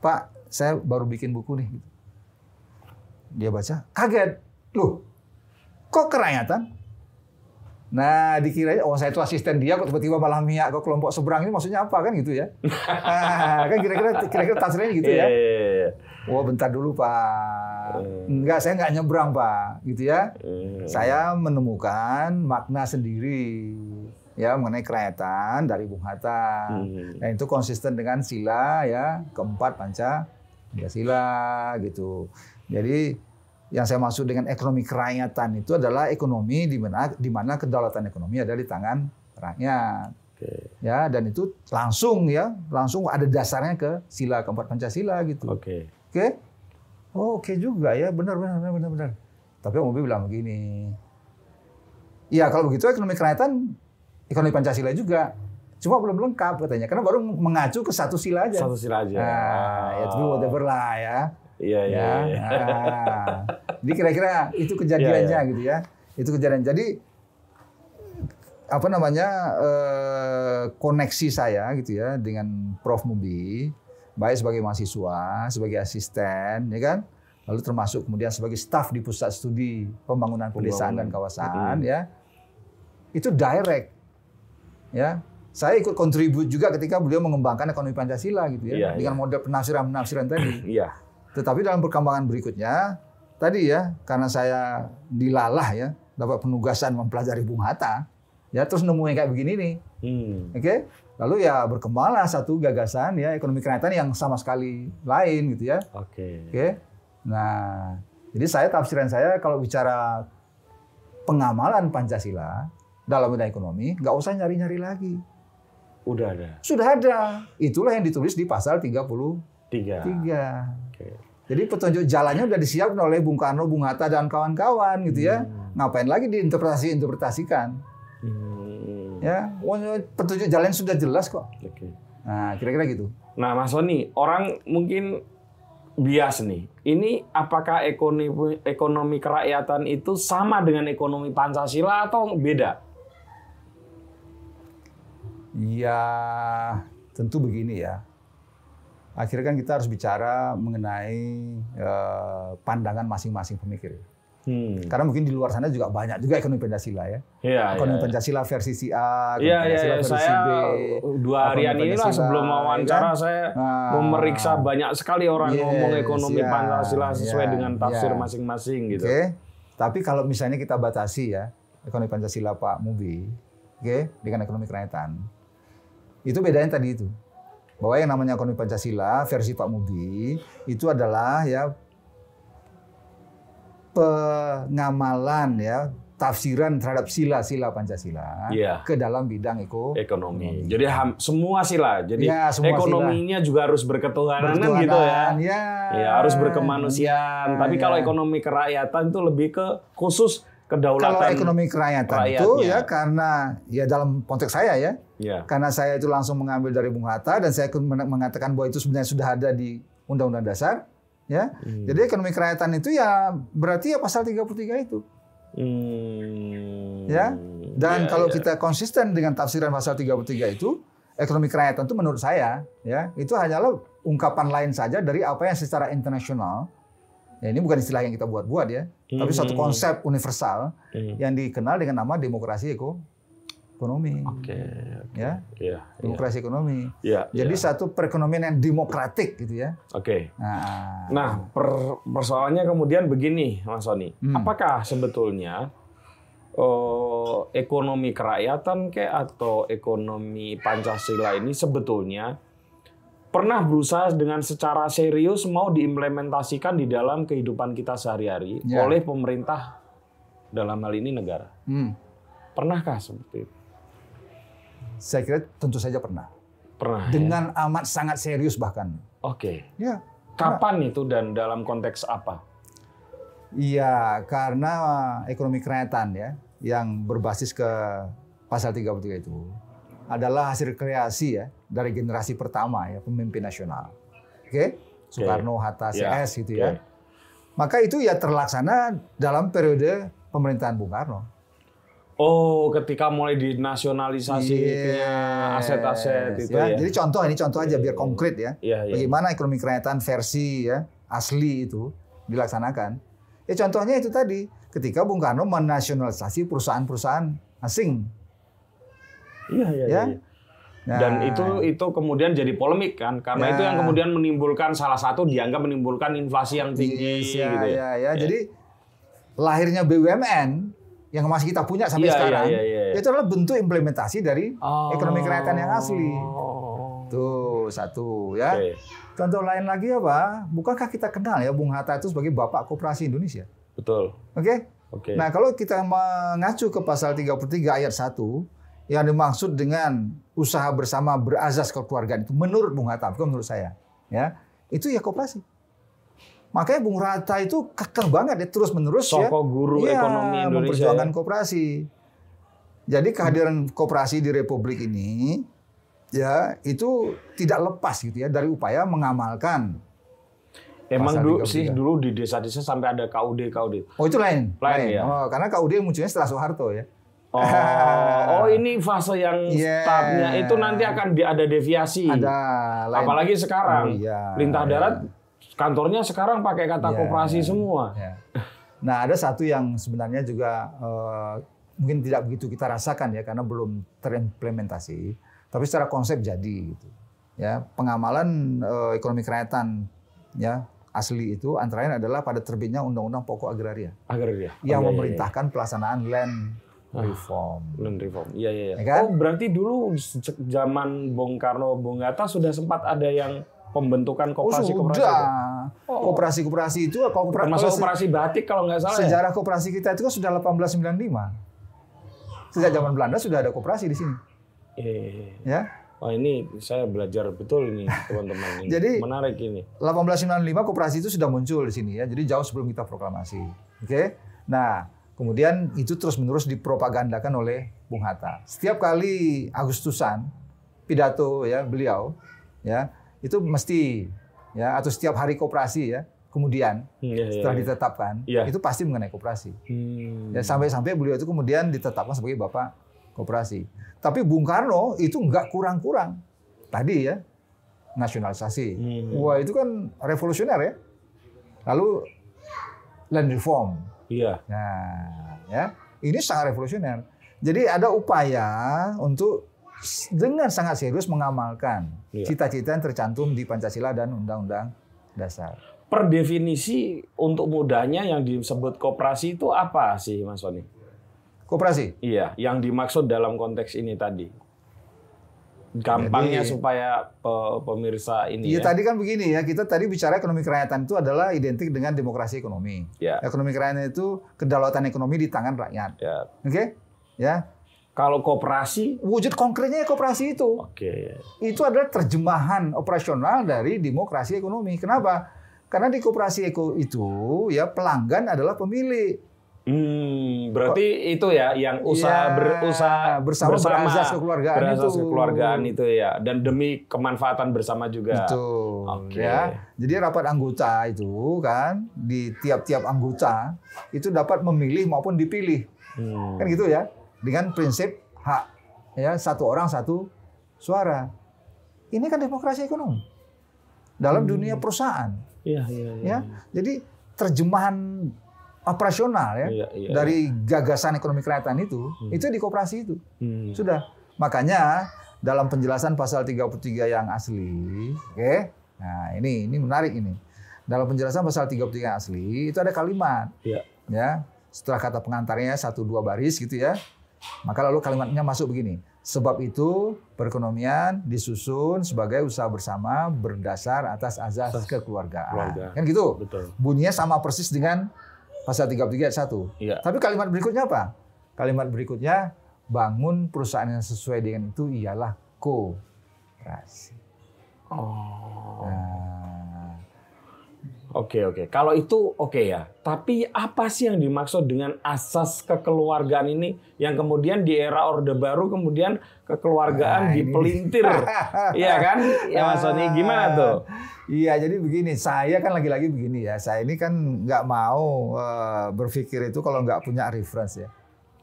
Pak, saya baru bikin buku nih. Gitu. Dia baca, kaget. Loh, kok kerakyatan? Nah, dikira oh saya itu asisten dia kok tiba-tiba malah miak ke kelompok seberang ini maksudnya apa kan gitu ya. Ah, kan kira-kira kira-kira tafsirnya gitu ya. Iya, iya, iya. Oh bentar dulu Pak. Enggak, saya nggak nyebrang Pak, gitu ya. Hmm. Saya menemukan makna sendiri ya mengenai kerakyatan dari Bung Hatta. Hmm. Nah itu konsisten dengan sila ya keempat panca sila gitu. Jadi yang saya maksud dengan ekonomi kerakyatan itu adalah ekonomi di mana di mana kedaulatan ekonomi ada di tangan rakyat. Oke. Ya dan itu langsung ya langsung ada dasarnya ke sila keempat pancasila gitu. Oke. Oke. Oh, oke juga ya, benar benar benar benar benar. Tapi Om Bobi bilang begini. Iya, kalau begitu ekonomi kerakyatan ekonomi Pancasila juga. Cuma belum lengkap katanya, karena baru mengacu ke satu sila aja. Satu sila aja. Nah, ya tapi whatever lah ya. Iya, iya, ya. iya. Nah, jadi kira-kira itu kejadiannya Iya, iya. gitu ya. Itu kejadian. Jadi apa namanya eh, koneksi saya gitu ya dengan Prof Mubi baik sebagai mahasiswa, sebagai asisten, ya kan, lalu termasuk kemudian sebagai staf di pusat studi pembangunan pedesaan dan kawasan, ya, itu direct, ya. Saya ikut kontribut juga ketika beliau mengembangkan ekonomi Pancasila gitu ya, Iya, dengan model penafsiran-penafsiran tadi. Iya. Tetapi dalam perkembangan berikutnya, tadi ya, karena saya dilalah ya, dapat penugasan mempelajari Bung Hatta, ya terus nemu yang kayak begini nih, Hmm. oke? Lalu ya berkembanglah satu gagasan ya ekonomi kerakyatan yang sama sekali lain gitu ya, Oke. oke? Nah, jadi saya tafsiran saya kalau bicara pengamalan Pancasila dalam bidang ekonomi, nggak usah nyari-nyari lagi, Udah ada. sudah ada. Itulah yang ditulis di pasal 33. Tiga. Oke. Jadi petunjuk jalannya udah disiapkan oleh Bung Karno, Bung Hatta dan kawan-kawan gitu ya. Ngapain lagi diinterpretasi-interpretasikan? Hmm. Ya, wah, petunjuk jalan sudah jelas kok. Oke. Nah, kira-kira gitu. Nah, Mas Soni, orang mungkin bias nih. Ini apakah ekonomi ekonomi kerakyatan itu sama dengan ekonomi Pancasila atau beda? Ya, tentu begini ya. Akhirnya kan kita harus bicara mengenai eh, pandangan masing-masing pemikir. Hmm. Karena mungkin di luar sana juga banyak juga ekonomi Pancasila ya. Iya, ekonomi iya. Pancasila versi si A, ekonomi Iya, iya, Pancasila iya. versi Saya B. dua harian ekonomi inilah Pancasila, sebelum ya wawancara kan? saya Nah. memeriksa banyak sekali orang Yes, ngomong ekonomi ya, Pancasila sesuai ya, dengan tafsir ya. masing-masing gitu. Oke. Tapi kalau misalnya kita batasi ya ekonomi Pancasila Pak Mubi, oke, dengan ekonomi kerakyatan. Itu bedanya tadi itu. Bahwa yang namanya ekonomi Pancasila versi Pak Mubi itu adalah ya pengamalan ya tafsiran terhadap sila-sila Pancasila Iya. ke dalam bidang eko Ekonomi. Jadi ham- semua sila. Jadi Ya, semua ekonominya juga harus berketuhanan gitu ya. ya. Ya, harus berkemanusiaan. Ya, Tapi ya. kalau ekonomi kerakyatan itu lebih ke khusus kedaulatan. Kalau ekonomi kerakyatan itu ya karena ya dalam konteks saya ya Ya. karena saya itu langsung mengambil dari Bung Hatta dan saya mengatakan bahwa itu sebenarnya sudah ada di Undang-Undang Dasar ya. Hmm. Jadi ekonomi kerakyatan itu ya berarti ya pasal 33 itu Hmm. ya. Dan Ya, kalau ya. kita konsisten dengan tafsiran pasal 33 itu ekonomi kerakyatan itu menurut saya ya itu hanyalah ungkapan lain saja dari apa yang secara internasional ya ini bukan istilah yang kita buat-buat ya, tapi suatu Hmm. konsep universal Hmm. yang dikenal dengan nama demokrasi eko- ekonomi Oke. ya Iya. demokrasi ekonomi Iya. jadi iya. satu perekonomian yang demokratik gitu ya Oke. nah, Nah, per- persoalannya kemudian begini, Mas Soni. Hmm. Apakah sebetulnya eh, ekonomi kerakyatan kayak atau ekonomi Pancasila ini sebetulnya pernah berusaha dengan secara serius mau diimplementasikan di dalam kehidupan kita sehari-hari Ya. oleh pemerintah dalam hal ini negara. hmm, Pernahkah seperti itu? Saya kira tentu saja pernah Pernah. ya? dengan amat sangat serius bahkan Oke. ya Kapan itu dan dalam konteks apa? Iya, karena ekonomi kerakyatan ya yang berbasis ke pasal 33 itu adalah hasil kreasi ya dari generasi pertama ya pemimpin nasional. Oke? Soekarno, Hatta, Ya, CS gitu oke. ya. Maka itu ya terlaksana dalam periode pemerintahan Bung Karno. Oh, ketika mulai dinasionalisasi itunya Yes, aset-aset itu ya. Jadi contoh ini contoh aja biar konkret ya. Iya, iya. Bagaimana ekonomi kerakyatan versi ya asli itu dilaksanakan? Ya contohnya itu tadi, ketika Bung Karno menasionalisasi perusahaan-perusahaan asing. Iya, iya, Ya. iya. Dan itu itu kemudian jadi polemik kan, karena Ya. itu yang kemudian menimbulkan salah satu dianggap menimbulkan inflasi yang tinggi Yes, ya, gitu ya. ya, ya. Jadi lahirnya BUMN yang masih kita punya sampai Iya, sekarang iya, iya, iya. itu adalah bentuk implementasi dari Oh. ekonomi kerakyatan yang asli. Oh. Tuh satu ya. Oke. Contoh lain lagi apa? Bukankah kita kenal ya Bung Hatta itu sebagai bapak koperasi Indonesia? Betul. Oke? Oke. Nah, kalau kita mengacu ke pasal 33 ayat 1 yang dimaksud dengan usaha bersama berazas kekeluargaan itu menurut Bung Hatta, bukan menurut saya, ya. Itu ya koperasi. Makanya Bung Hatta itu kekeh banget ya terus menerus ya. Soko guru Iya, ekonomi Indonesia. memperjuangkan ya. koperasi. Jadi kehadiran koperasi di Republik ini ya itu tidak lepas gitu ya dari upaya mengamalkan. Emang dulu 33. sih dulu di desa-desa sampai ada KUD KUD. Oh itu lain. Lain, ya? Oh, karena KUD munculnya setelah Soeharto ya. Oh, oh ini fase yang Yeah. startnya itu nanti akan ada deviasi. Ada lain. Apalagi sekarang Oh, iya. perintah Iya. darat kantornya sekarang pakai kata Iya. koperasi semua. Ya. Nah, ada satu yang sebenarnya juga eh, mungkin tidak begitu kita rasakan ya karena belum terimplementasi, tapi secara konsep jadi gitu. Ya, pengamalan eh, ekonomi kerakyatan ya asli itu antara lain adalah pada terbitnya Undang-Undang Pokok Agraria Agraria. yang Oh, iya, iya, memerintahkan pelaksanaan land Ah. reform. iya. Land reform. Iya iya. iya. Ya kan? Oh berarti dulu sejak zaman Bung Karno Bung Hatta sudah sempat ada yang pembentukan Oh koperasi koperasi. sudah. Oh. Koperasi-koperasi itu kalau kopera- Termasuk kalau se- operasi batik kalau nggak salah ya. sejarah koperasi kita itu kan sudah 1895. Sejak zaman Belanda sudah ada koperasi di sini, Iya, iya, iya. ya. Wah ini saya belajar betul ini teman-teman. Ini Jadi- menarik ini. 1895 koperasi itu sudah muncul di sini ya. Jadi jauh sebelum kita proklamasi. Oke. Nah, kemudian itu terus-menerus dipropagandakan oleh Bung Hatta. Setiap kali Agustusan pidato ya beliau ya, itu mesti ya atau setiap hari koperasi ya, kemudian Iya, iya, setelah iya. ditetapkan Iya. itu pasti mengenai koperasi. Hmm. Ya sampai-sampai beliau itu kemudian ditetapkan sebagai bapak koperasi. Tapi Bung Karno itu nggak kurang-kurang. Tadi ya nasionalisasi. Hmm. Wah itu kan revolusioner ya. Lalu land reform. Iya. Nah, ya ini sangat revolusioner. Jadi ada upaya untuk dengan sangat serius mengamalkan Iya. cita-cita yang tercantum di Pancasila dan Undang-Undang Dasar. Per definisi untuk mudahnya yang disebut koperasi itu apa sih Mas Soni? Koperasi. Iya, yang dimaksud dalam konteks ini tadi. Gampangnya Jadi- supaya pe- pemirsa ini Iya ya. tadi kan begini ya, kita tadi bicara ekonomi kerakyatan itu adalah identik dengan demokrasi ekonomi. Ya, Ekonomi kerakyatan itu kedaulatan ekonomi di tangan rakyat. ya. Oke? Ya. Kalau koperasi, Wujud konkretnya koperasi itu. oke. Itu adalah terjemahan operasional dari demokrasi ekonomi. Kenapa? Karena di koperasi eko itu ya pelanggan adalah pemilik. Hmm, berarti itu ya yang usaha Ya, berusaha bersama berazas kekeluargaan berazas itu. kekeluargaan itu ya dan demi kemanfaatan bersama juga. Betul. Oke. Ya. Jadi rapat anggota itu kan di tiap-tiap anggota itu dapat memilih maupun dipilih. Hmm. Kan gitu ya. Dengan prinsip hak ya satu orang satu suara. Ini kan demokrasi ekonomi. Dalam dunia perusahaan Iya, iya, iya. ya. Jadi terjemahan operasional ya Iya, iya. dari gagasan ekonomi kerakyatan itu itu di koperasi itu. Hmm. Sudah. Makanya dalam penjelasan pasal 33 yang asli, oke. Nah, ini ini menarik ini. Dalam penjelasan pasal 33 yang asli itu ada kalimat Iya. ya. Setelah kata pengantarnya satu dua baris gitu ya. Maka lalu kalimatnya masuk begini. Sebab itu perekonomian disusun sebagai usaha bersama berdasar atas azas kekeluargaan. keluarga. Kan gitu. Betul. Bunyinya sama persis dengan pasal 33 ayat 1. Iya. Tapi kalimat berikutnya apa? Kalimat berikutnya bangun perusahaan yang sesuai dengan itu ialah kooperasi. Oh. Nah, Oke oke. Kalau itu oke ya. Tapi apa sih yang dimaksud dengan asas kekeluargaan ini yang kemudian di era Orde Baru kemudian kekeluargaan Nah, dipelintir, iya kan? Ya Mas Sony gimana tuh? Iya, jadi begini. Saya kan lagi-lagi begini ya. Saya ini kan nggak mau eh, berpikir itu kalau nggak punya reference ya.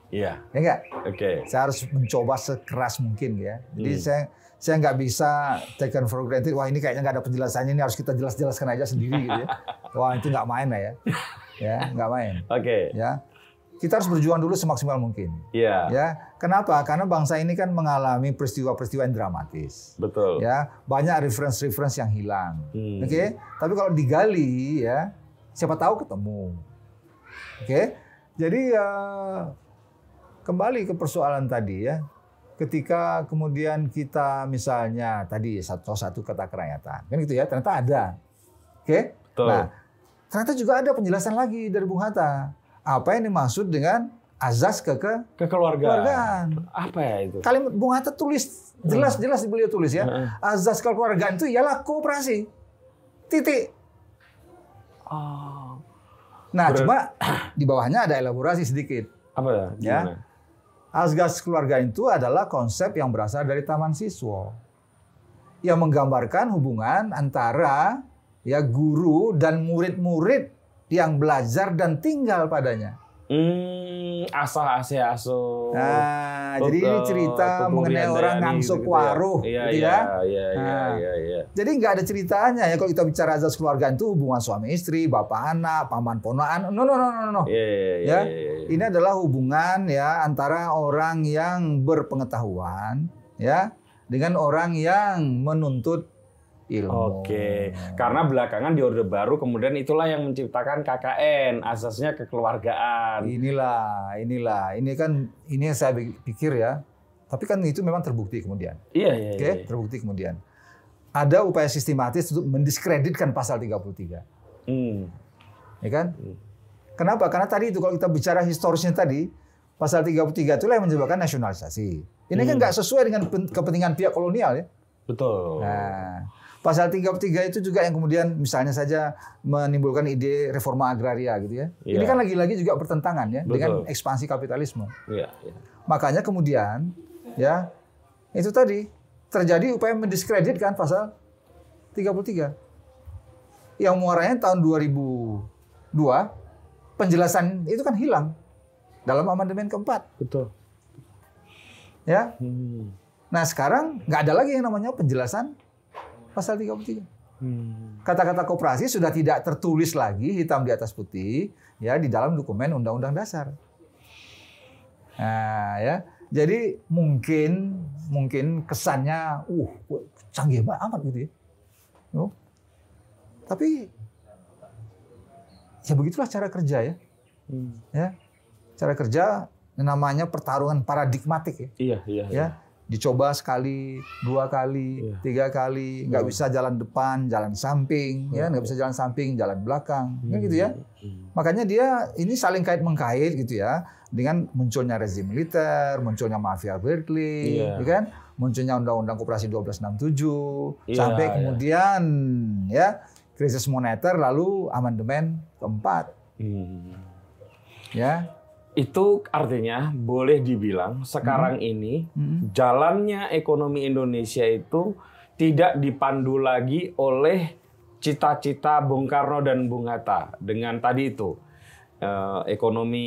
Iya. Ya nggak? Oke. Saya harus mencoba sekeras mungkin ya. Jadi Hmm. saya saya nggak bisa taken for granted. Wah ini kayaknya nggak ada penjelasannya. Ini harus kita jelas-jelaskan aja sendiri gitu ya. Wah itu nggak main lah ya. Ya nggak main. Oke. Ya. kita harus berjuang dulu semaksimal mungkin. Iya. Ya, kenapa? Karena bangsa ini kan mengalami peristiwa-peristiwa yang dramatis. Betul. Ya, banyak reference-reference yang hilang. Hmm. Oke, tapi kalau digali ya, siapa tahu ketemu. Oke, jadi ya kembali ke persoalan tadi ya. Ketika kemudian kita misalnya tadi satu satu kata kerakyatan, kan gitu ya, ternyata ada. Oke, Betul. nah ternyata juga ada penjelasan lagi dari Bung Hatta. Apa yang dimaksud dengan azas ke ke Kekeluargaan. keluargaan? Apa ya itu? Kalimat Bung Hatta tulis jelas-jelas beliau tulis ya. Heeh. Azas kekeluargaan itu ialah kooperasi. Titik. Oh. Nah, Berat- cuma di bawahnya ada elaborasi sedikit. Apa ya? Ya. Gimana? Azas keluarga itu adalah konsep yang berasal dari Taman Siswa. Yang menggambarkan hubungan antara ya guru dan murid-murid yang belajar dan tinggal padanya. Hmm, asah ase aso. Nah, Tut- jadi ini cerita mengenai orang gitu ngangsuk gitu ya. waruh, Iya, gitu iya, ya. iya, iya, Nah. iya, iya. Jadi nggak ada ceritanya ya kalau kita bicara azas keluarga itu hubungan suami istri, bapak anak, paman ponakan. No no no no no. Iya, iya, iya, Ya, iya, iya. Ini adalah hubungan ya antara orang yang berpengetahuan ya dengan orang yang menuntut ilmu. Oke, karena belakangan di Orde Baru kemudian itulah yang menciptakan KKN, asasnya kekeluargaan. inilah, inilah. Ini kan ini yang saya pikir ya. Tapi kan itu memang terbukti kemudian. Iya, iya, Oke, iya. terbukti kemudian. Ada upaya sistematis untuk mendiskreditkan pasal 33. Hmm. Ya kan? Kenapa? Karena tadi itu kalau kita bicara historisnya tadi, pasal 33 itulah yang menyebabkan nasionalisasi. Ini kan Hmm. nggak sesuai dengan pen- kepentingan pihak kolonial ya. Betul. Nah, pasal 33 itu juga yang kemudian misalnya saja menimbulkan ide reforma agraria gitu ya. Iya. Ini kan lagi-lagi juga bertentangan ya dengan Betul. ekspansi kapitalisme. Iya, iya. Makanya kemudian ya itu tadi terjadi upaya mendiskreditkan pasal 33. Yang muaranya tahun 2002 penjelasan itu kan hilang dalam amandemen keempat Betul. ya. Hmm. Nah, sekarang nggak ada lagi yang namanya penjelasan pasal 33. Hmm. Kata-kata koperasi sudah tidak tertulis lagi hitam di atas putih ya di dalam dokumen Undang-Undang Dasar. Nah, ya. Jadi mungkin mungkin kesannya uh canggih banget amat gitu ya. Oh. Tapi ya begitulah cara kerja ya. Hmm. Ya. Cara kerja namanya pertarungan paradigmatik ya. Iya, iya. ya dicoba sekali dua kali Iya. tiga kali nggak Hmm. bisa jalan depan jalan samping ya nggak bisa jalan samping jalan belakang kan gitu ya Hmm. makanya dia ini saling kait mengkait gitu ya dengan munculnya rezim militer munculnya mafia Berkeley Iya. ya kan munculnya undang-undang koperasi 1267 Iya, sampai iya. kemudian ya krisis moneter lalu amandemen keempat Hmm. ya Itu artinya boleh dibilang sekarang ini Mm. jalannya ekonomi Indonesia itu tidak dipandu lagi oleh cita-cita Bung Karno dan Bung Hatta dengan tadi itu eh, ekonomi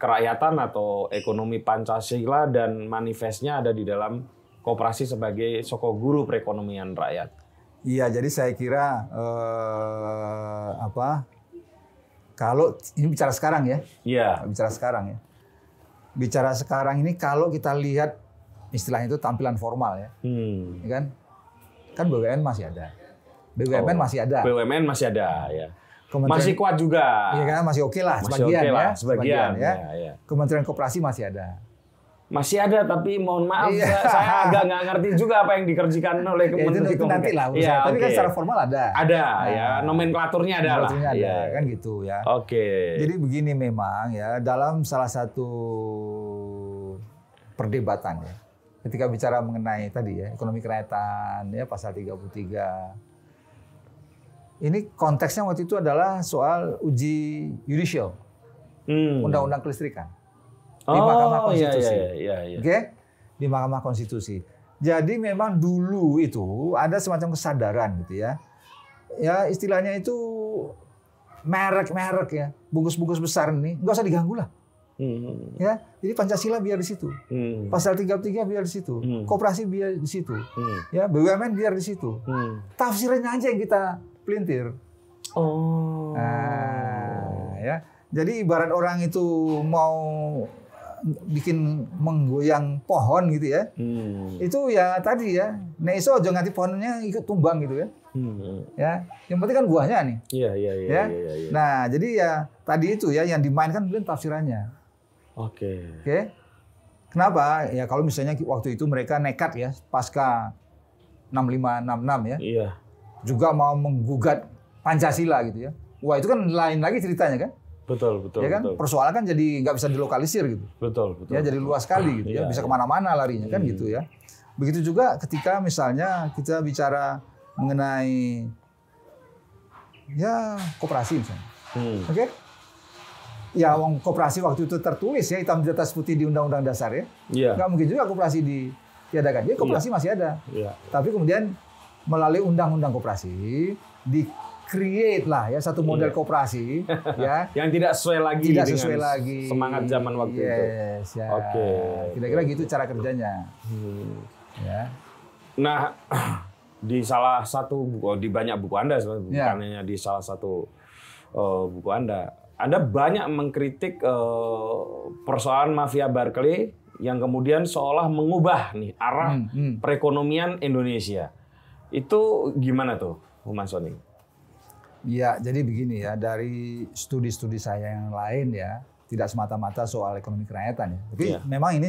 kerakyatan atau ekonomi Pancasila dan manifestnya ada di dalam koperasi sebagai soko guru perekonomian rakyat. Iya, jadi saya kira eh, apa? Kalau ini bicara sekarang ya, Iya. bicara sekarang ya. Bicara sekarang ini kalau kita lihat istilahnya itu tampilan formal ya, Hmm. ya kan? Kan BUMN masih ada. BUMN Oh, masih ada. BUMN masih ada ya. Kementerian- Masih kuat juga. Iya kan masih oke lah Masih sebagian oke lah, ya, sebagian, ya. ya, ya. Kementerian Koperasi masih ada. Masih ada tapi mohon maaf Iya. saya, agak nggak ngerti juga apa yang dikerjakan oleh Ya, itu, itu nanti lah. Iya, Tapi kan oke. secara formal ada. ada Nah, ya nomenklaturnya ada lah. Ada Iya. kan gitu ya. Oke. Jadi begini memang ya dalam salah satu perdebatan ya. Ketika bicara mengenai tadi ya ekonomi kerakyatan ya pasal 33. Ini konteksnya waktu itu adalah soal uji judicial Hmm. undang-undang kelistrikan oh, di Mahkamah iya, Konstitusi. Iya, iya, iya. Oke? Di Mahkamah Konstitusi. Jadi memang dulu itu ada semacam kesadaran gitu ya. Ya istilahnya itu merek-merek ya, bungkus-bungkus besar ini nggak usah diganggu lah. Hmm. Ya, jadi Pancasila biar di situ. Hmm. Pasal 33 biar di situ. Hmm. Koperasi biar di situ. Hmm. Ya, BUMN biar di situ. Hmm. Tafsirannya aja yang kita pelintir. Oh. Nah, ya. Jadi ibarat orang itu mau bikin menggoyang pohon gitu ya. Hmm. Itu ya tadi ya, nek iso aja nganti pohonnya ikut tumbang gitu ya. Hmm. Ya, yang penting kan buahnya nih. Iya, iya, iya, Ya. iya, iya. Nah, jadi ya tadi itu ya yang dimainkan kemudian tafsirannya. Oke. Oke. Kenapa? Ya kalau misalnya waktu itu mereka nekat ya pasca 6566 ya, Iya. juga mau menggugat Pancasila gitu ya. Wah, itu kan lain lagi ceritanya kan? Betul, betul, ya kan? betul. Persoalan kan jadi nggak bisa dilokalisir gitu. Betul, betul. Ya jadi luas sekali gitu ya, Iya, bisa iya. ke mana-mana larinya kan Hmm. gitu ya. Begitu juga ketika misalnya kita bicara mengenai ya koperasi misalnya. Hmm. Oke? Ya, wong koperasi waktu itu tertulis ya hitam di atas putih di Undang-Undang Dasar ya. Iya. Nggak mungkin juga koperasi ditiadakan. Jadi koperasi masih ada. Iya. Tapi kemudian melalui Undang-Undang Koperasi di create lah ya satu model Iya. koperasi ya Yang tidak sesuai lagi tidak dengan sesuai lagi semangat zaman waktu itu. yes, ya. Oke. Kira-kira gitu cara kerjanya Hmm. ya. Nah, di salah satu buku, di banyak buku Anda sebenarnya, Ya. bukan hanya di salah satu eh, buku Anda, Anda banyak mengkritik eh, persoalan mafia Barclay yang kemudian seolah mengubah nih arah Hmm, hmm. perekonomian Indonesia. Itu gimana tuh, Mas Sony? Ya, jadi begini ya, dari studi-studi saya yang lain ya, tidak semata-mata soal ekonomi kerakyatan ya. Tapi Iya. memang ini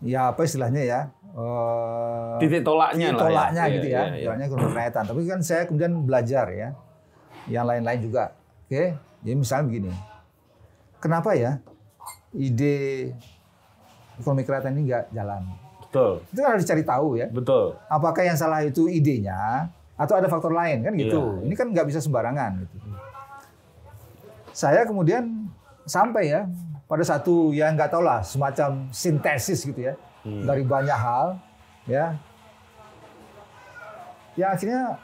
ya apa istilahnya ya? eh, Titik tolaknya titik lah ya. tolaknya Iya, gitu iya, ya, iya. tolaknya ekonomi kerakyatan. Tapi kan saya kemudian belajar ya, yang lain-lain juga. Oke, jadi misalnya begini, kenapa ya ide ekonomi kerakyatan ini nggak jalan? Betul, Itu kan harus dicari tahu ya. betul. Apakah yang salah itu idenya atau ada faktor lain kan gitu. Iya. Ini kan nggak bisa sembarangan gitu. Saya kemudian sampai ya pada satu yang nggak tahu lah semacam sintesis gitu ya Hmm. dari banyak hal ya. Ya akhirnya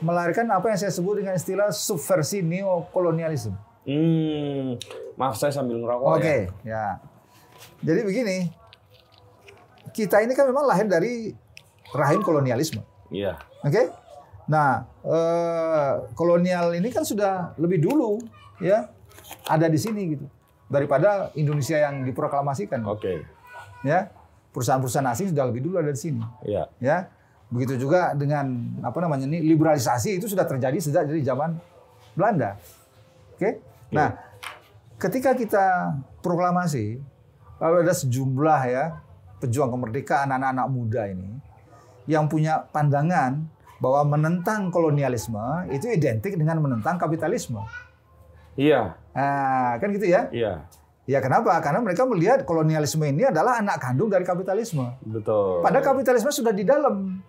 melahirkan apa yang saya sebut dengan istilah subversi neokolonialisme. Hmm, maaf saya sambil ngerokok Oke, ya. ya. Jadi begini, kita ini kan memang lahir dari rahim kolonialisme. Iya. Oke. Nah, eh, kolonial ini kan sudah lebih dulu ya ada di sini gitu daripada Indonesia yang diproklamasikan. Oke. Ya, perusahaan-perusahaan asing sudah lebih dulu ada di sini. Iya. Ya, begitu juga dengan apa namanya ini liberalisasi itu sudah terjadi sejak dari zaman Belanda. Oke. Nah, ketika kita proklamasi, lalu ada sejumlah ya pejuang kemerdekaan anak-anak muda ini yang punya pandangan bahwa menentang kolonialisme itu identik dengan menentang kapitalisme. Iya. Nah, kan gitu ya? Iya. Ya kenapa? Karena mereka melihat kolonialisme ini adalah anak kandung dari kapitalisme. Betul. Padahal kapitalisme sudah di dalam.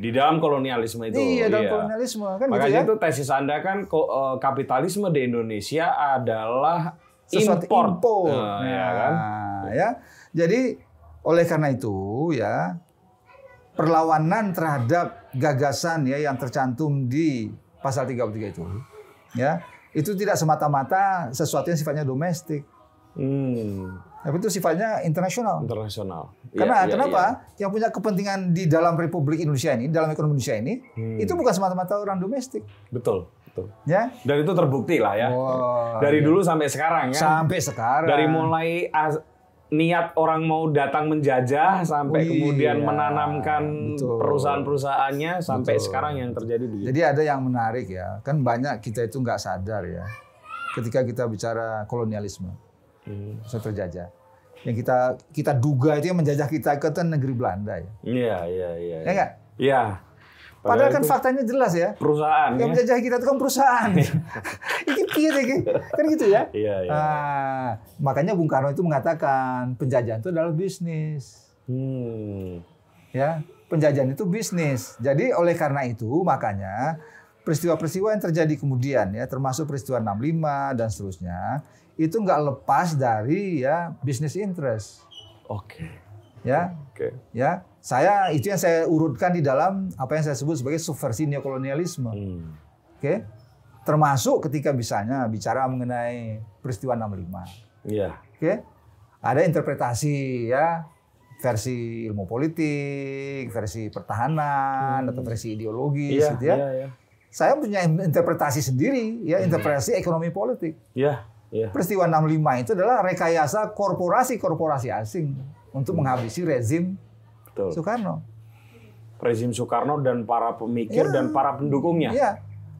di dalam kolonialisme itu. Iya, dalam kolonialisme kan gitu Makanya ya. itu tesis Anda kan eh, kapitalisme di Indonesia adalah sesuatu import. impor. Nah, ya kan? Nah, ya. Jadi oleh karena itu ya perlawanan terhadap gagasan ya yang tercantum di pasal 33 itu ya itu tidak semata-mata sesuatu yang sifatnya domestik Hmm, tapi itu sifatnya internasional. internasional. Karena Iya, iya, kenapa? iya. Yang punya kepentingan di dalam Republik Indonesia ini, dalam ekonomi Indonesia ini, Hmm. itu bukan semata-mata orang domestik, Betul, betul. ya. Dan itu terbukti lah ya. Wah, Dari iya. dulu sampai sekarang ya. sampai sekarang. Dari mulai as- niat orang mau datang menjajah sampai iya. kemudian menanamkan Betul. perusahaan-perusahaannya sampai Betul. sekarang yang terjadi begitu. Jadi ada yang menarik ya, kan banyak kita itu nggak sadar ya, ketika kita bicara kolonialisme, Hmm. saya terjajah. Yang kita kita duga itu yang menjajah kita itu kan negeri Belanda ya, Iya, iya, iya. ya nggak? Iya. Padahal kan itu faktanya jelas ya, perusahaan yang ya. menjajah kita itu kan perusahaan. Ini piye iki? kan gitu ya. Iya, iya. Ah, makanya Bung Karno itu mengatakan penjajahan itu adalah bisnis. Hmm. Ya, penjajahan itu bisnis. Jadi oleh karena itu makanya peristiwa-peristiwa yang terjadi kemudian ya termasuk peristiwa 65 dan seterusnya itu nggak lepas dari ya business interest. Oke. Ya, Oke. ya. Saya itu yang saya urutkan di dalam apa yang saya sebut sebagai subversi neokolonialisme. Hmm. Oke. Termasuk ketika misalnya bicara mengenai peristiwa 65. Iya. Oke. Ada interpretasi ya versi ilmu politik, versi pertahanan atau versi ideologis Iya, gitu ya. iya, iya. saya punya interpretasi sendiri, ya interpretasi ekonomi politik. Iya, iya. Peristiwa 65 itu adalah rekayasa korporasi-korporasi asing untuk menghabisi rezim Betul. Soekarno. Rezim Soekarno dan para pemikir dan para pendukungnya. Iya.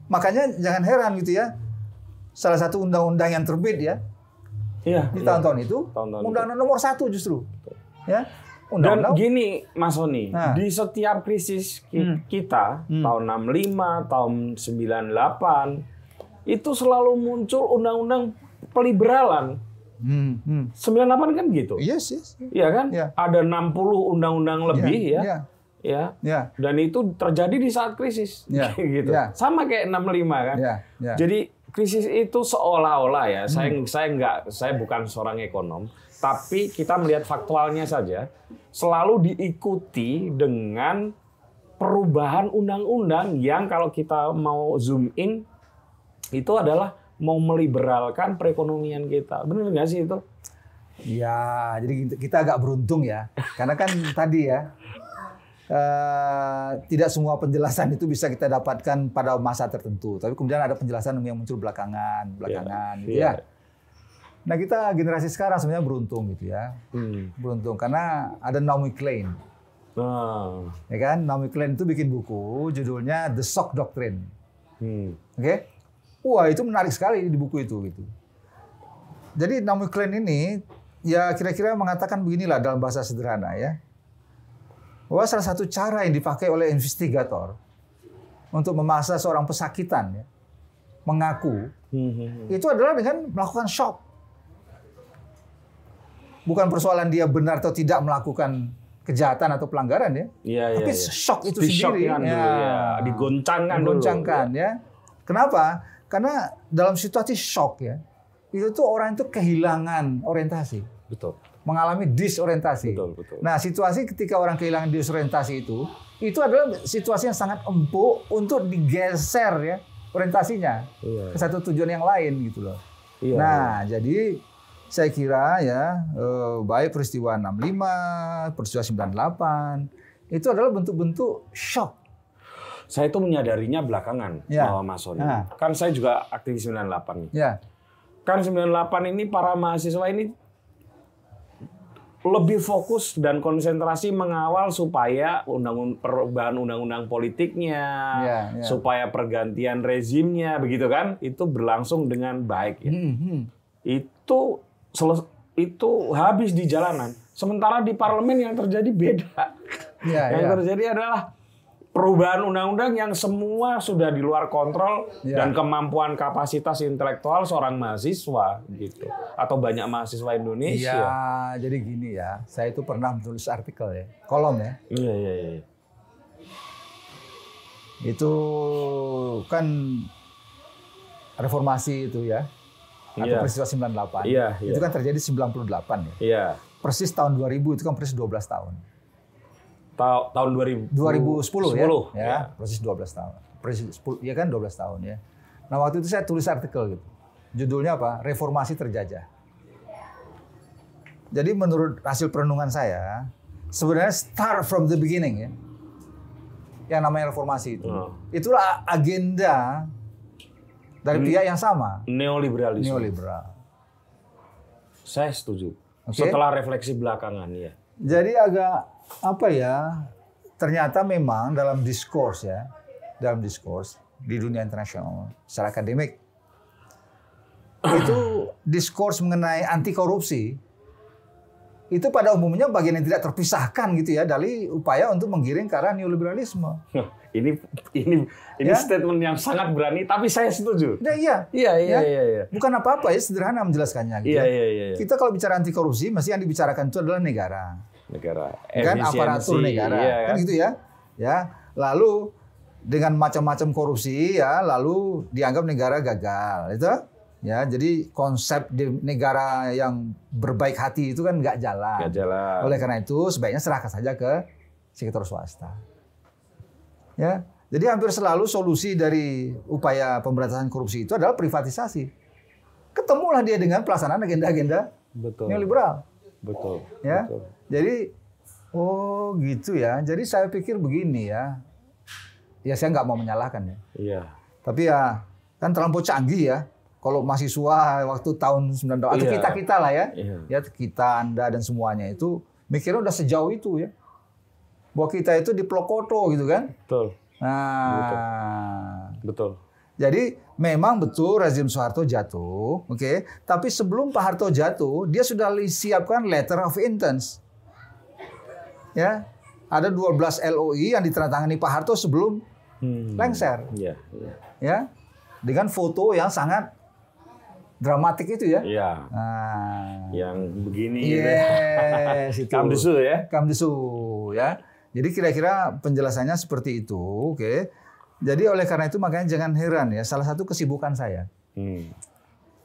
Makanya jangan heran gitu ya. Salah satu undang-undang yang terbit ya Iya. di iya. tahun-tahun itu, Tahun-tahun itu. undang-undang nomor satu justru. Ya. Dan Undang-undang gini, Mas Soni, Nah. di setiap krisis ki- Hmm. kita Hmm. tahun 65, tahun 98 itu selalu muncul undang-undang peliberalan. Hmm, hmm. 98 kan gitu. Yes, yes. Iya kan? Iya. Ada 60 undang-undang lebih ya. Iya. Ya. Ya. Dan itu terjadi di saat krisis. Iya. gitu. Iya. Sama kayak 65 kan. Ya, ya. Jadi krisis itu seolah-olah ya, saya Hmm. saya nggak, saya bukan seorang ekonom, tapi kita melihat faktualnya saja, selalu diikuti dengan perubahan undang-undang yang kalau kita mau zoom in itu adalah mau meliberalkan perekonomian kita. Benar nggak sih itu? Ya, jadi kita agak beruntung ya. Karena kan tadi ya, eh, tidak semua penjelasan itu bisa kita dapatkan pada masa tertentu. Tapi kemudian ada penjelasan yang muncul belakangan, belakangan gitu iya. ya. Nah kita generasi sekarang sebenarnya beruntung gitu ya. Hmm. Beruntung karena ada Naomi Klein. Nah. Ya kan? Naomi Klein itu bikin buku judulnya The Shock Doctrine. Hmm. Oke. Wah, itu menarik sekali di buku itu gitu. Jadi Naomi Klein ini ya kira-kira mengatakan beginilah dalam bahasa sederhana ya. Bahwa salah satu cara yang dipakai oleh investigator untuk memaksa seorang pesakitan ya, mengaku Hmm, hmm, hmm. itu adalah dengan melakukan shock. Bukan persoalan dia benar atau tidak melakukan kejahatan atau pelanggaran ya. Iya, iya, Tapi iya. shock itu Di sendiri. shock-kan dulu, ya. Digoncangkan dulu. Digoncangkan, ya. Kenapa? Karena dalam situasi shock ya, itu tuh orang itu kehilangan orientasi, Betul. Mengalami disorientasi. Betul, betul. Nah, situasi ketika orang kehilangan disorientasi itu, itu adalah situasi yang sangat empuk untuk digeser ya orientasinya Iya. ke satu tujuan yang lain gitu loh. Iya, nah, jadi saya kira ya eh, baik peristiwa 65, peristiwa 98 itu adalah bentuk-bentuk shock. Saya itu menyadarinya belakangan Ya. bahwa Mas Sony. Nah. Kan saya juga aktivis 98 nih. Ya, Kan 98 ini para mahasiswa ini lebih fokus dan konsentrasi mengawal supaya undang perubahan undang-undang politiknya, Ya, ya. supaya pergantian rezimnya begitu kan, itu berlangsung dengan baik. ya. Hmm, hmm. Itu itu habis di jalanan. Sementara di parlemen yang terjadi beda. Ya, yang ya. terjadi adalah perubahan undang-undang yang semua sudah di luar kontrol Ya. dan kemampuan kapasitas intelektual seorang mahasiswa gitu atau banyak mahasiswa Iya, Indonesia. jadi gini ya. Saya itu pernah menulis artikel ya, kolom ya. Iya iya iya. Itu kan reformasi itu ya. Atau Iya. peristiwa 98. Iya, iya. Itu kan terjadi 98 ya. Iya. Persis tahun 2000 itu kan persis 12 tahun. Ta- tahun 2000 2010 ya. 10, ya. Persis 12 tahun. Persis 10, ya kan 12 tahun ya. Nah, waktu itu saya tulis artikel gitu. Judulnya apa? Reformasi terjajah. Jadi menurut hasil perenungan saya, sebenarnya start from the beginning ya. Yang namanya reformasi itu. Hmm. Itulah agenda dari pihak yang sama, Neoliberalisme. neoliberal. Saya setuju. Oke. Setelah refleksi belakangan ya. Jadi agak apa ya? Ternyata memang dalam diskurs ya, dalam diskurs di dunia internasional secara akademik itu diskurs mengenai anti korupsi itu pada umumnya bagian yang tidak terpisahkan gitu ya dari upaya untuk menggiring ke arah neoliberalisme. ini ini ini Ya. statement yang sangat berani tapi saya setuju. Ya, iya, Iya iya Ya. iya iya. bukan apa-apa ya sederhana menjelaskannya. Gitu Iya ya. iya iya. iya. Kita kalau bicara anti korupsi, mesti yang dibicarakan itu adalah negara. Negara. kan aparatur negara iya, kan gitu ya ya lalu dengan macam-macam korupsi ya lalu dianggap negara gagal itu ya jadi konsep di negara yang berbaik hati itu kan nggak jalan jalan. oleh karena itu sebaiknya serahkan saja ke sektor swasta ya jadi hampir selalu solusi dari upaya pemberantasan korupsi itu adalah privatisasi ketemulah dia dengan pelaksanaan agenda-agenda neoliberal Betul. ya. Betul. Jadi oh gitu ya. Jadi saya pikir begini ya. Ya saya nggak mau menyalahkan ya. Iya. Tapi ya kan terlampau canggih ya. Kalau mahasiswa waktu tahun 90 atau Iya. kita-kita lah ya. Iya. Ya kita, Anda dan semuanya itu mikirnya udah sejauh itu ya. Bahwa kita itu di Plokoto gitu kan. Betul. Nah, Betul. jadi memang betul rezim Soeharto jatuh, oke. Tapi sebelum Pak Harto jatuh, dia sudah siapkan letter of intent. Ya, ada 12 LOI yang ditandatangani Pak Harto sebelum Hmm. lengser, Iya, iya. ya, dengan foto yang sangat dramatik itu ya. Iya. Nah, Yang begini gitu ya. yes, itu. Kamdesu ya. Kamdesu ya. Jadi kira-kira penjelasannya seperti itu, oke. Jadi oleh karena itu makanya jangan heran ya, salah satu kesibukan saya Hmm.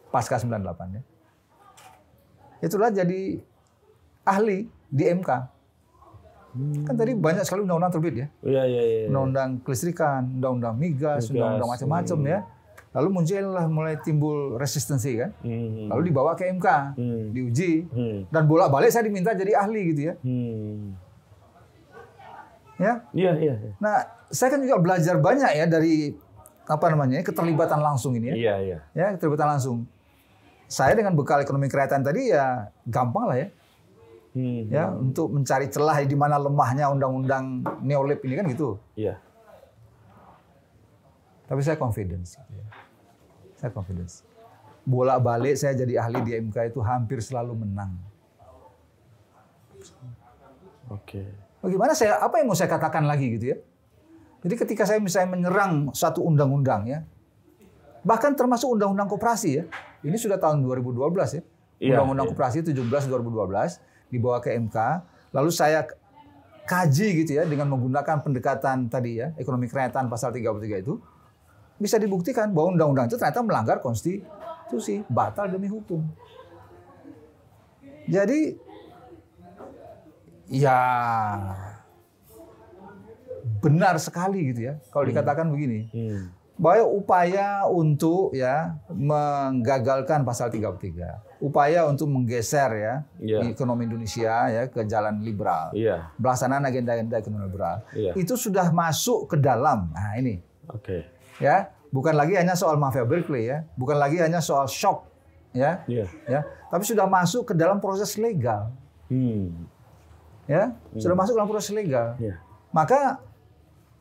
pasca 98 ya. Itulah jadi ahli di MK. Kan tadi banyak sekali undang-undang terbit ya. Iya, iya, iya. Undang-undang kelistrikan, undang-undang migas, undang-undang macam-macam ya. Lalu muncullah mulai timbul resistensi kan. Hmm. Lalu dibawa ke MK, Hmm. diuji. Hmm. Dan bolak-balik saya diminta jadi ahli gitu ya. Hmm. Ya, Iya, iya. iya. Nah, saya kan juga belajar banyak ya dari apa namanya keterlibatan langsung ini ya. Iya, iya. Ya, keterlibatan langsung. Saya dengan bekal ekonomi kerakyatan tadi ya gampang lah ya, Hmm. ya untuk mencari celah di mana lemahnya undang-undang neolib ini kan gitu. Iya. Tapi saya confidence. ya. Saya confidence. Bolak-balik saya jadi ahli di MK itu hampir selalu menang. Oke. Bagaimana saya apa yang mau saya katakan lagi gitu ya? Jadi ketika saya misalnya menyerang satu undang-undang ya, bahkan termasuk undang-undang koperasi ya, ini sudah tahun 2012 ya, Iya, undang-undang iya. koperasi 17 2012 dibawa ke MK, lalu saya kaji gitu ya dengan menggunakan pendekatan tadi ya, ekonomi kerakyatan pasal 33 itu. Bisa dibuktikan bahwa undang-undang itu ternyata melanggar konstitusi, batal demi hukum. Jadi ya benar sekali gitu ya kalau dikatakan begini. Hmm. bahwa upaya untuk ya menggagalkan pasal 33 upaya untuk menggeser ya Iya. ekonomi Indonesia ya ke jalan liberal Iya. pelaksanaan agenda-agenda ekonomi liberal Iya. itu sudah masuk ke dalam nah ini Oke. ya bukan lagi hanya soal mafia Berkeley ya bukan lagi hanya soal shock ya Iya. ya tapi sudah masuk ke dalam proses legal Hmm. ya sudah masuk dalam proses legal Iya. maka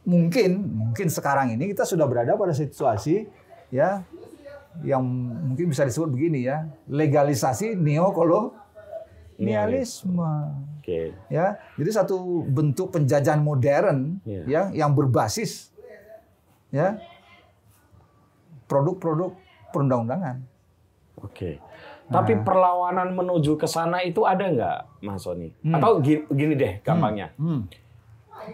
mungkin mungkin sekarang ini kita sudah berada pada situasi ya yang mungkin bisa disebut begini ya legalisasi neokolonialisme Oke. ya jadi satu bentuk penjajahan modern Iya. ya yang berbasis ya produk-produk perundang-undangan Oke. Tapi perlawanan menuju ke sana itu ada nggak, Mas Sony? Hmm. Atau gini, gini deh gampangnya. hmm.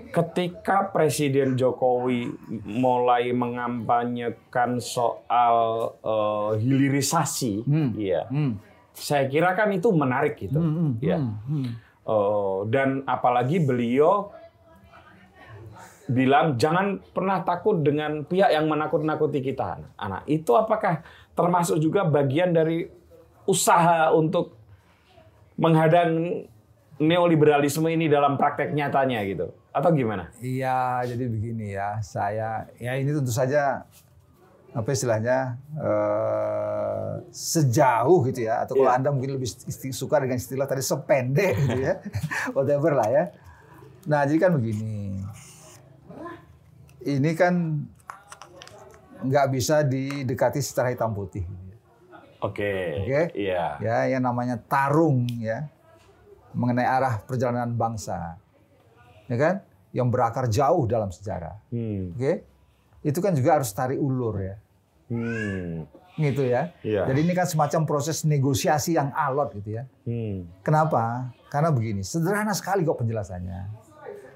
Ketika Presiden Jokowi mulai mengampanyekan soal eh, hilirisasi, Hmm. iya, Hmm. saya kira kan itu menarik gitu, Hmm, ya. hmm, hmm. Eh, dan apalagi beliau bilang jangan pernah takut dengan pihak yang menakut-nakuti kita. Anak itu apakah termasuk juga bagian dari usaha untuk menghadang neoliberalisme ini dalam praktek nyatanya gitu? Atau gimana? Iya, jadi begini ya. Saya ya ini tentu saja apa istilahnya eh, sejauh gitu ya. Atau kalau Iya. anda mungkin lebih suka dengan istilah tadi sependek gitu ya, whatever lah ya. Nah jadi kan begini. Ini kan nggak bisa didekati secara hitam putih. gitu ya. Oke. Oke. Iya. ya yang namanya tarung ya mengenai arah perjalanan bangsa ya kan yang berakar jauh dalam sejarah Hmm. oke itu kan juga harus tarik ulur ya Hmm. gitu ya Iya. jadi ini kan semacam proses negosiasi yang alot gitu ya Hmm. kenapa karena begini sederhana sekali kok penjelasannya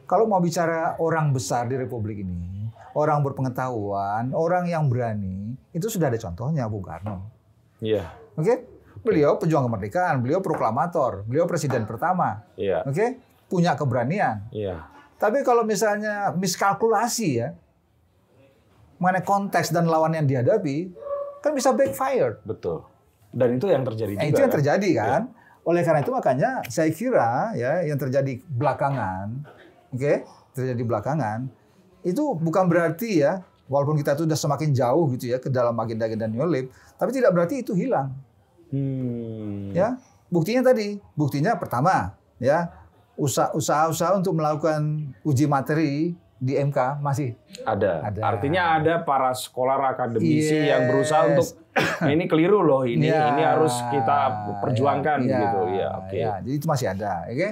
kalau mau bicara orang besar di republik ini orang berpengetahuan orang yang berani itu sudah ada contohnya Bung Karno Iya. Oke, beliau pejuang kemerdekaan, beliau proklamator, beliau presiden pertama. Iya. Oke, punya keberanian. Iya. Tapi kalau misalnya miskalkulasi ya, mengenai konteks dan lawan yang dihadapi, kan bisa backfire. Betul. Dan itu yang terjadi Nah, juga. itu yang kan? terjadi kan. Oleh karena itu makanya saya kira ya yang terjadi belakangan, oke, terjadi belakangan itu bukan berarti ya walaupun kita itu sudah semakin jauh gitu ya ke dalam agenda-agenda New Lib, tapi tidak berarti itu hilang. Hmm. Ya, buktinya tadi, buktinya pertama, ya usaha-usaha untuk melakukan uji materi di MK masih Ada. Ada. Artinya ada para sekolah akademisi Yes. yang berusaha untuk ini keliru loh ini Ya, ini harus kita perjuangkan ya, gitu ya oke ya. jadi itu masih ada oke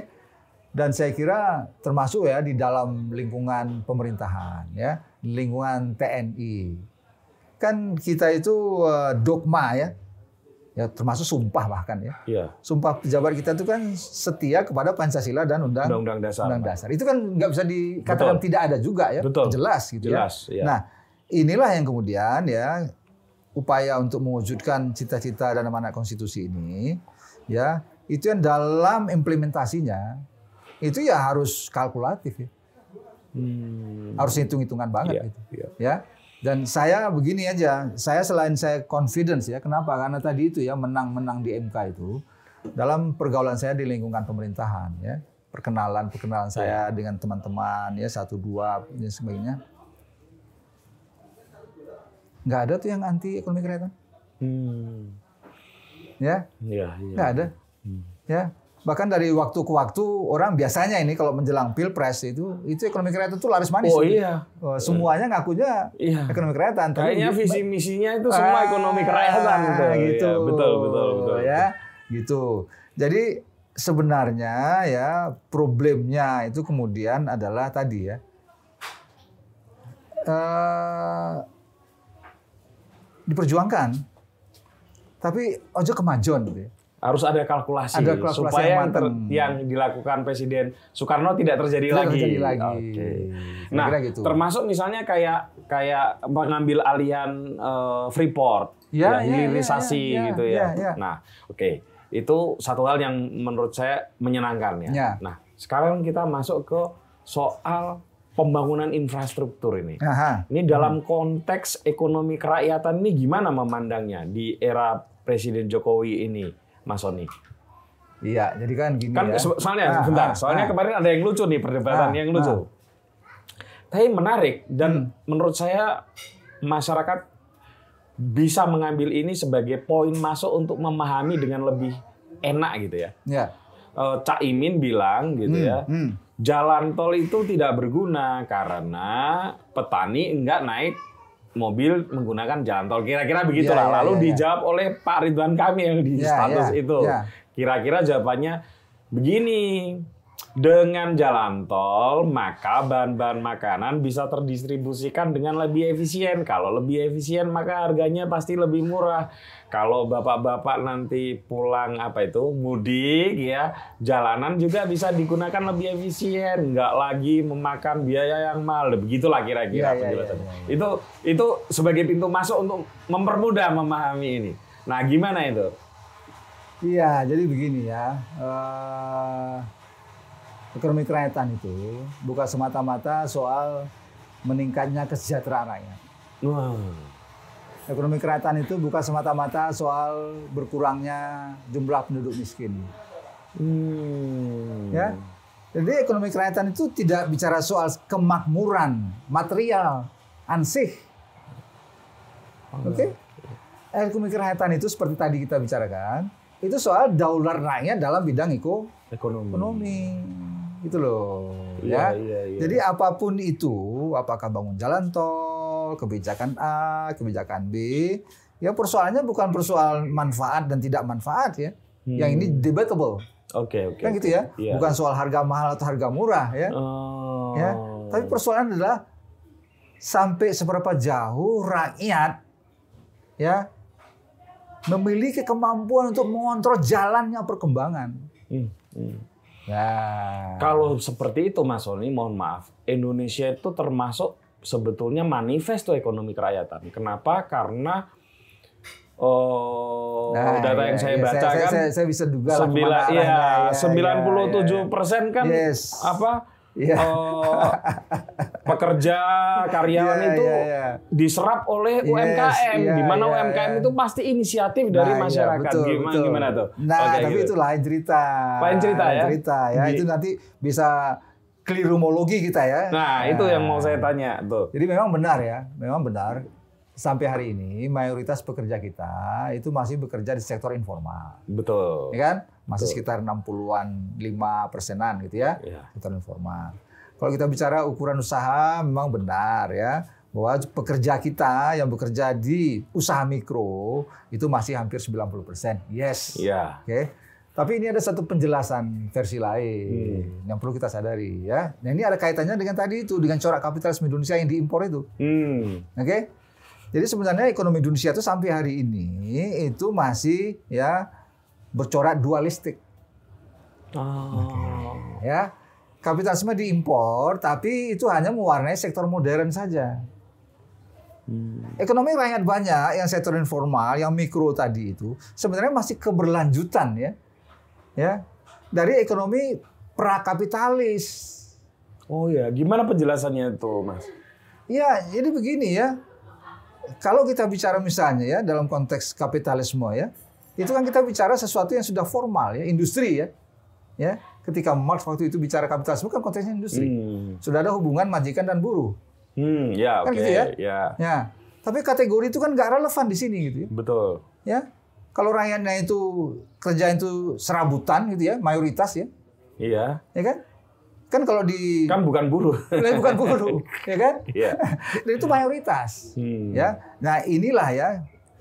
dan saya kira termasuk ya di dalam lingkungan pemerintahan ya lingkungan TNI kan kita itu eh, dogma ya ya termasuk sumpah bahkan ya Iya. sumpah pejabat kita itu kan setia kepada Pancasila dan undang undang-undang dasar undang dasar itu kan nggak bisa dikatakan Betul. tidak ada juga ya Betul. jelas gitu jelas ya ya Nah, inilah yang kemudian ya upaya untuk mewujudkan cita-cita dan amanat konstitusi ini ya itu yang dalam implementasinya itu ya harus kalkulatif ya. Hmm. Harus hitung-hitungan banget Iya, gitu. iya. Ya. Dan saya begini aja, saya selain saya confidence ya, kenapa? Karena tadi itu ya menang-menang di MK itu dalam pergaulan saya di lingkungan pemerintahan ya, perkenalan perkenalan saya dengan teman-teman ya satu dua dan sebagainya. Nggak ada tuh yang anti ekonomi kerakyatan, Hmm. ya Iya, iya. nggak ada, Hmm. ya. Bahkan dari waktu ke waktu orang biasanya ini kalau menjelang pilpres itu itu ekonomi kerakyatan itu laris manis. Oh iya. Oh, semuanya ngakunya Iya. ekonomi tapi Kayaknya visi misinya itu semua Ah, ekonomi kerakyatan gitu. gitu. Iya, betul, betul, betul. Ya, gitu. Jadi sebenarnya ya problemnya itu kemudian adalah tadi ya. eh diperjuangkan. Tapi ojo kemajon gitu ya. Harus ada kalkulasi, Ada kalkulasi supaya yang yang, ter- yang dilakukan Presiden Soekarno tidak terjadi Tidak lagi. terjadi lagi. Kira-kira Nah, gitu. termasuk misalnya kayak kayak mengambil alihan eh, Freeport, Ya, ya, ya, hilirisasi ya, ya, gitu ya. ya, ya. Nah, oke, itu satu hal yang menurut saya menyenangkan ya. Ya. Nah, sekarang kita masuk ke soal pembangunan infrastruktur ini. Aha. Ini dalam konteks ekonomi kerakyatan ini gimana memandangnya di era Presiden Jokowi ini, Mas Soni? Iya, jadi kan gini Kan ya. so- soalnya Ah, sebentar, ah, soalnya ah. kemarin ada yang lucu nih perdebatan Ah, yang lucu. ah. Tapi menarik dan Hmm. menurut saya masyarakat bisa mengambil ini sebagai poin masuk untuk memahami dengan lebih enak gitu ya. Ya. Eh, Cak Imin bilang gitu Hmm, ya, hmm. jalan tol itu tidak berguna karena petani enggak naik mobil menggunakan jalan tol. Kira-kira begitulah. Ya, ya, Lalu ya, ya. dijawab oleh Pak Ridwan Kamil di Ya, status itu. Kira-kira jawabannya begini. Dengan jalan tol, maka bahan-bahan makanan bisa terdistribusikan dengan lebih efisien. Kalau lebih efisien, maka harganya pasti lebih murah. Kalau bapak-bapak nanti pulang apa itu mudik ya, jalanan juga bisa digunakan lebih efisien, nggak lagi memakan biaya yang mahal. Begitulah kira-kira iya, penjelasannya. iya, iya. Itu itu sebagai pintu masuk untuk mempermudah memahami ini. Nah, gimana itu? Iya, jadi begini ya. eh, ekonomi kerakyatan itu bukan semata-mata soal meningkatnya kesejahteraan rakyat. Wah. Ekonomi kerakyatan itu bukan semata-mata soal berkurangnya jumlah penduduk miskin. Hmm. Ya. Jadi ekonomi kerakyatan itu tidak bicara soal kemakmuran material, ansih. Oke? Ekonomi kerakyatan itu seperti tadi kita bicarakan, itu soal daular rakyat dalam bidang eko Ekonomi. ekonomi gitu loh Iya, ya. iya, iya. Jadi apa pun itu, apakah bangun jalan tol, kebijakan A, kebijakan B, ya persoalannya bukan persoalan manfaat dan tidak manfaat ya. Yang ini debatable. Oke, oke. Kan gitu ya. Hmm. Iya. Bukan soal harga mahal atau harga murah ya. Oh. ya. Tapi persoalan adalah sampai seberapa jauh rakyat ya memiliki kemampuan untuk mengontrol jalannya perkembangan. Hmm, hmm. Ya. Kalau seperti itu Mas Soni, mohon maaf, Indonesia itu termasuk sebetulnya manifesto ekonomi kerakyatan. Kenapa? Karena oh, Nah, data iya, yang saya iya. baca saya, kan saya, saya bisa duga sembilan iya. Ya, sembilan puluh tujuh persen kan Yes. apa Iya. oh, pekerja karyawan Iya, itu iya, iya. diserap oleh Yes, UMKM iya, di mana iya, UMKM iya. itu pasti inisiatif dari Nah, iya, masyarakat betul, gimana betul. gimana tuh Nah, Oke, tapi gitu. itu lain cerita. Lain cerita, ya? cerita ya. Itu nanti bisa kelirumologi kita ya. Nah, itu yang mau saya tanya tuh. Jadi memang benar ya, memang benar. Sampai hari ini mayoritas pekerja kita itu masih bekerja di sektor informal. Betul. Ya kan? Masih Betul. sekitar 60-an, 5 persenan gitu ya, Iya. sektor informal. Kalau kita bicara ukuran usaha memang benar ya, bahwa pekerja kita yang bekerja di usaha mikro itu masih hampir 90 persen. Yes. Iya. Oke. Tapi ini ada satu penjelasan versi lain yang perlu kita sadari ya. Nah ini ada kaitannya dengan tadi itu dengan corak kapitalisme Indonesia yang diimpor itu. Hmm. Oke. Jadi sebenarnya ekonomi Indonesia itu sampai hari ini itu masih ya bercorak dualistik Oh. ya. Kapitalisme diimpor tapi itu hanya mewarnai sektor modern saja. Hmm. Ekonomi rakyat banyak yang sektor informal, yang mikro tadi itu sebenarnya masih keberlanjutan ya. Ya. Dari ekonomi prakapitalis. Oh ya, gimana penjelasannya itu, Mas? Ya, jadi begini ya. Kalau kita bicara misalnya ya dalam konteks kapitalisme ya, itu kan kita bicara sesuatu yang sudah formal ya, industri ya. Ya, ketika Marx waktu itu bicara kapitalisme kan konteksnya industri. Hmm. Sudah ada hubungan majikan dan buruh. Hmm, ya Kan oke. gitu ya? Ya, Ya. Tapi kategori itu kan nggak relevan di sini gitu ya. betul. Ya. Kalau rakyatnya itu kerja itu serabutan gitu ya, mayoritas ya. Iya. Ya kan? Kan kalau di Kan bukan buruh. Lah, bukan buruh, ya kan? Iya. Dan itu mayoritas. Hmm. Ya. Nah, inilah ya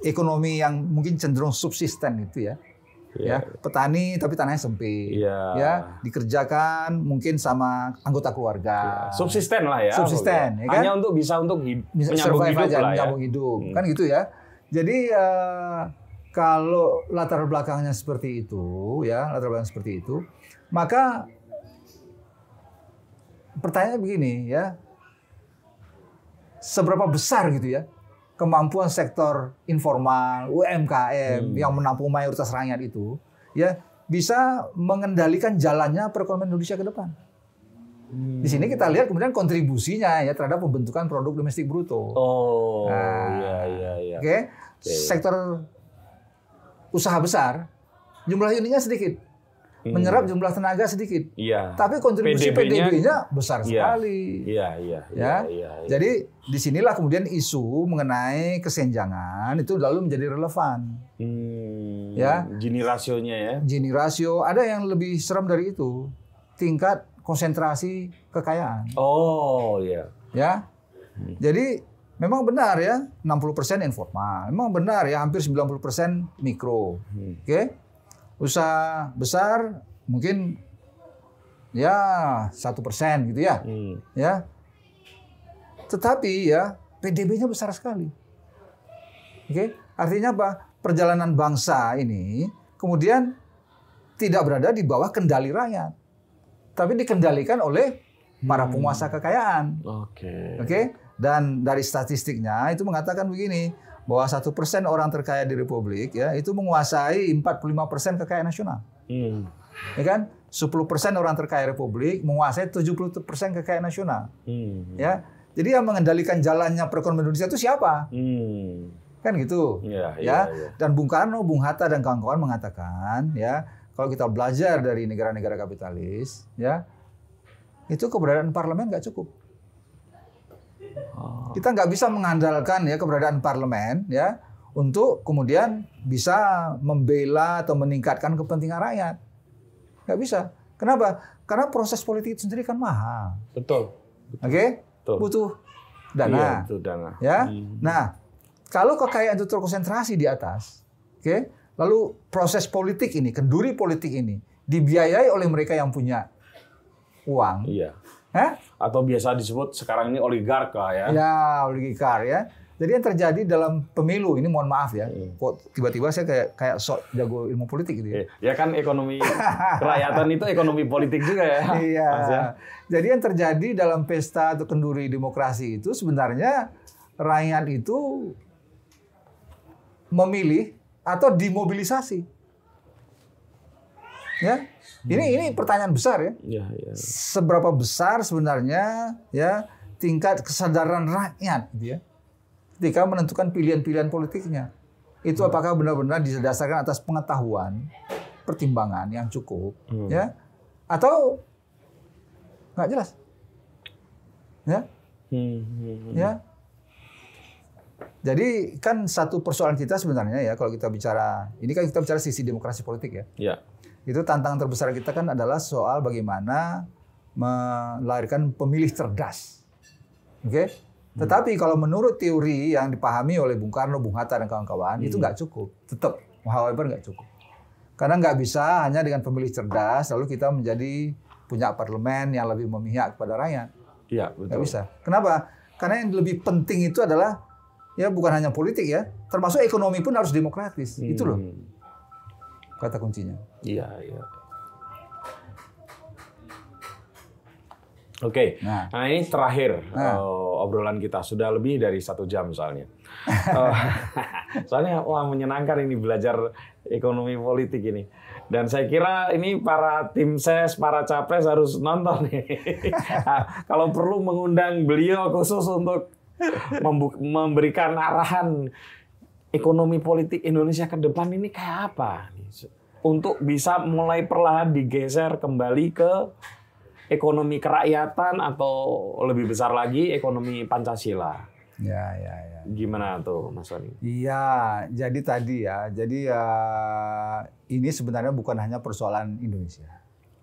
ekonomi yang mungkin cenderung subsisten itu ya. Iya. Ya, petani tapi tanahnya sempit. Iya. Ya, dikerjakan mungkin sama anggota keluarga. Subsisten lah ya. Subsisten, ya kan? Hanya untuk bisa untuk hid- bisa menyambung survive hidup aja, lah ya. hidup. Hmm. Kan gitu ya. Jadi eh, kalau latar belakangnya seperti itu, ya, latar belakang seperti itu, maka pertanyaannya begini ya. Seberapa besar gitu ya kemampuan sektor informal, UMKM Hmm. yang menampung mayoritas rakyat itu ya bisa mengendalikan jalannya perekonomian Indonesia ke depan. Hmm. Di sini kita lihat kemudian kontribusinya ya terhadap pembentukan produk domestik bruto. Oh, Nah, iya iya iya. Oke, sektor usaha besar jumlah unitnya sedikit, Hmm. menyerap jumlah tenaga sedikit, Iya. tapi kontribusi PDB-nya PDB-nya besar Iya. sekali. Iya iya iya Ya. iya. iya. Jadi di sinilah kemudian isu mengenai kesenjangan itu lalu menjadi relevan. Hmm, Ya. Gini rasionya ya. Gini rasio ada yang lebih serem dari itu, tingkat konsentrasi kekayaan. Oh iya. ya. Jadi memang benar ya 60% informal. Memang benar ya hampir 90% mikro. Hmm. Oke. Usaha besar mungkin ya satu persen gitu ya. Hmm. Ya. Tetapi ya PDB-nya besar sekali. Oke. Artinya apa? Perjalanan bangsa ini kemudian tidak berada di bawah kendali rakyat. Tapi dikendalikan oleh para penguasa kekayaan. Oke. Oke, dan dari statistiknya itu mengatakan begini bahwa satu persen orang terkaya di Republik ya itu menguasai 45 persen kekayaan nasional, Hmm. ya kan? 10 persen orang terkaya Republik menguasai 70 persen kekayaan nasional, Hmm. ya. Jadi yang mengendalikan jalannya perekonomian Indonesia itu siapa? Hmm. Kan gitu, Iya, iya, ya. iya. Dan Bung Karno, Bung Hatta dan kawan-kawan mengatakan ya kalau kita belajar dari negara-negara kapitalis, ya itu keberadaan parlemen nggak cukup. Oh. Kita nggak bisa mengandalkan ya keberadaan parlemen ya untuk kemudian bisa membela atau meningkatkan kepentingan rakyat. Nggak bisa. Kenapa? Karena proses politik itu sendiri kan mahal. Betul. Oke? Betul. Butuh Iya, dana. itu dana. Ya. Hmm. Nah, kalau kekayaan itu terkonsentrasi di atas, oke? Lalu proses politik ini, kenduri politik ini dibiayai oleh mereka yang punya uang. Iya. Hah? Atau biasa disebut sekarang ini oligarka ya. Ya, oligarkar ya. Jadi yang terjadi dalam pemilu ini mohon maaf ya, Hmm. kok tiba-tiba saya kayak kayak sok jago ilmu politik gitu ya. Eh, Ya kan ekonomi kerakyatan itu ekonomi politik juga ya. Iya. Ya. Jadi yang terjadi dalam pesta atau kenduri demokrasi itu sebenarnya rakyat itu memilih atau dimobilisasi. Ya. Ini ini pertanyaan besar ya. Iya, iya. Seberapa besar sebenarnya ya tingkat kesadaran rakyat gitu ya. Ketika menentukan pilihan-pilihan politiknya. Itu apakah benar-benar didasarkan atas pengetahuan, pertimbangan yang cukup Hmm. ya atau Nggak jelas. Ya, Hmm, hmm, ya. Jadi kan satu persoalan kita sebenarnya ya kalau kita bicara ini kan kita bicara sisi demokrasi politik ya. Ya. Itu tantangan terbesar kita kan adalah soal bagaimana melahirkan pemilih cerdas. Oke? Tetapi kalau menurut teori yang dipahami oleh Bung Karno, Bung Hatta dan kawan-kawan itu nggak cukup. Tetap, however nggak cukup. Karena nggak bisa hanya dengan pemilih cerdas lalu kita menjadi punya parlemen yang lebih memihak kepada rakyat. Iya, Nggak betul. bisa. Kenapa? Karena yang lebih penting itu adalah ya bukan hanya politik ya, termasuk ekonomi pun harus demokratis. Itu loh Hmm, kata kuncinya. Iya, iya. Oke, Nah. nah, ini terakhir Nah. eh, obrolan kita sudah lebih dari satu jam soalnya. Eh, soalnya wah menyenangkan ini belajar ekonomi politik ini. Dan saya kira ini para tim ses, para capres harus nonton nih. Nah, Kalau perlu mengundang beliau khusus untuk memberikan arahan ekonomi politik Indonesia ke depan ini kayak apa? Untuk bisa mulai perlahan digeser kembali ke ekonomi kerakyatan atau lebih besar lagi ekonomi Pancasila. Ya, ya, ya. Gimana tuh Mas Wani? Iya, jadi tadi ya, jadi ya ini sebenarnya bukan hanya persoalan Indonesia,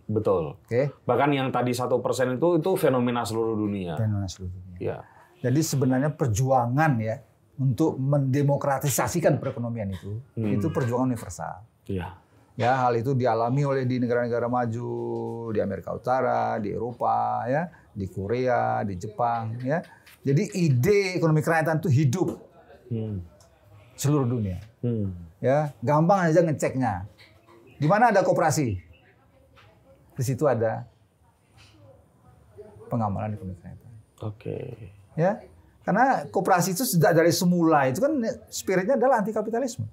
Betul. oke? Bahkan yang tadi satu persen itu itu fenomena seluruh dunia. Fenomena seluruh dunia. Ya. Jadi sebenarnya perjuangan ya untuk mendemokratisasikan perekonomian itu, Hmm. itu perjuangan universal. Ya. Ya, hal itu dialami oleh di negara-negara maju, di Amerika Utara, di Eropa, ya, di Korea, di Jepang, ya. Jadi ide ekonomi kerakyatan itu hidup Hmm. seluruh dunia. Hmm. Ya, gampang aja ngeceknya. Di mana ada koperasi? Di situ ada pengamalan ekonomi kerakyatan. Oke. Ya, karena koperasi itu sudah dari semula itu kan spiritnya adalah anti kapitalisme.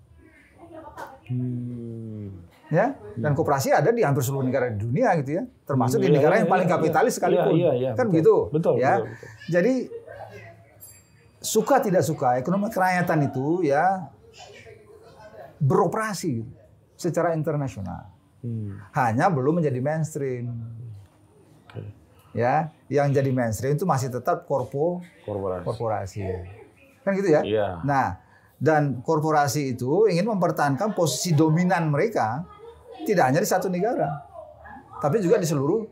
Hmm. ya dan koperasi ada di hampir seluruh negara di dunia gitu ya termasuk di Iya, negara iya, yang paling iya, kapitalis sekalipun Iya, iya, kan betul. begitu Betul, ya betul, betul. jadi suka tidak suka ekonomi kerakyatan itu ya beroperasi secara internasional Hmm. hanya belum menjadi mainstream. Ya yang jadi mainstream itu masih tetap korpo Korporasi. korporasi kan gitu ya Iya. Nah, dan korporasi itu ingin mempertahankan posisi dominan mereka tidak hanya di satu negara, tapi juga di seluruh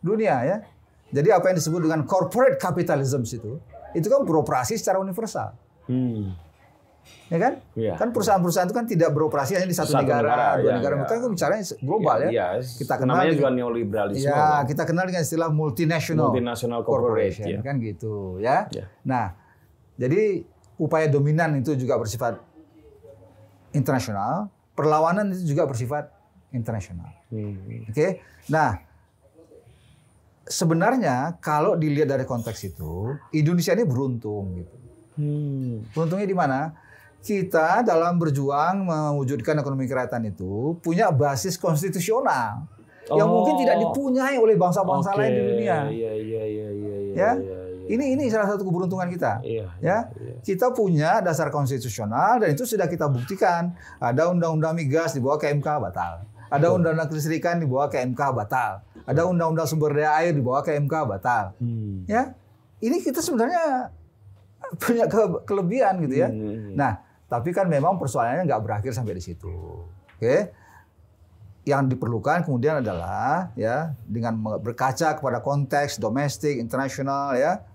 dunia ya. Jadi apa yang disebut dengan corporate capitalism itu, itu kan beroperasi secara universal, Hmm. Ya kan? Iya. Kan perusahaan-perusahaan itu kan tidak beroperasi hanya di satu, Satu negara, negara, dua iya, negara, iya. mereka kan bicaranya global ya. Iya, Kita kenal namanya dengan- juga neoliberalisme. Ya, kan? kita kenal dengan istilah multinational, Multinational corporate, corporation, ya. kan gitu ya. Ya. Nah, jadi upaya dominan itu juga bersifat internasional, perlawanan itu juga bersifat internasional. Hmm. Oke. Nah, sebenarnya kalau dilihat dari konteks itu, Indonesia ini beruntung gitu. Hmm. Beruntungnya di mana? Kita dalam berjuang mewujudkan ekonomi kerakyatan itu punya basis konstitusional yang Oh. mungkin tidak dipunyai oleh bangsa-bangsa Oke, lain di dunia. Iya, iya, iya, iya, iya. Ya? iya, iya. Ini ini salah satu keberuntungan kita. Iya, Ya, iya. kita punya dasar konstitusional dan itu sudah kita buktikan. Ada undang-undang migas dibawa ke MK batal. Ada undang-undang kelistrikan dibawa ke MK batal. Ada undang-undang sumber daya air dibawa ke MK batal. Hmm. Ya, ini kita sebenarnya punya ke- kelebihan gitu ya. Hmm. Nah, tapi kan memang persoalannya nggak berakhir sampai di situ. Oke. Yang diperlukan kemudian adalah ya dengan berkaca kepada konteks domestik, internasional ya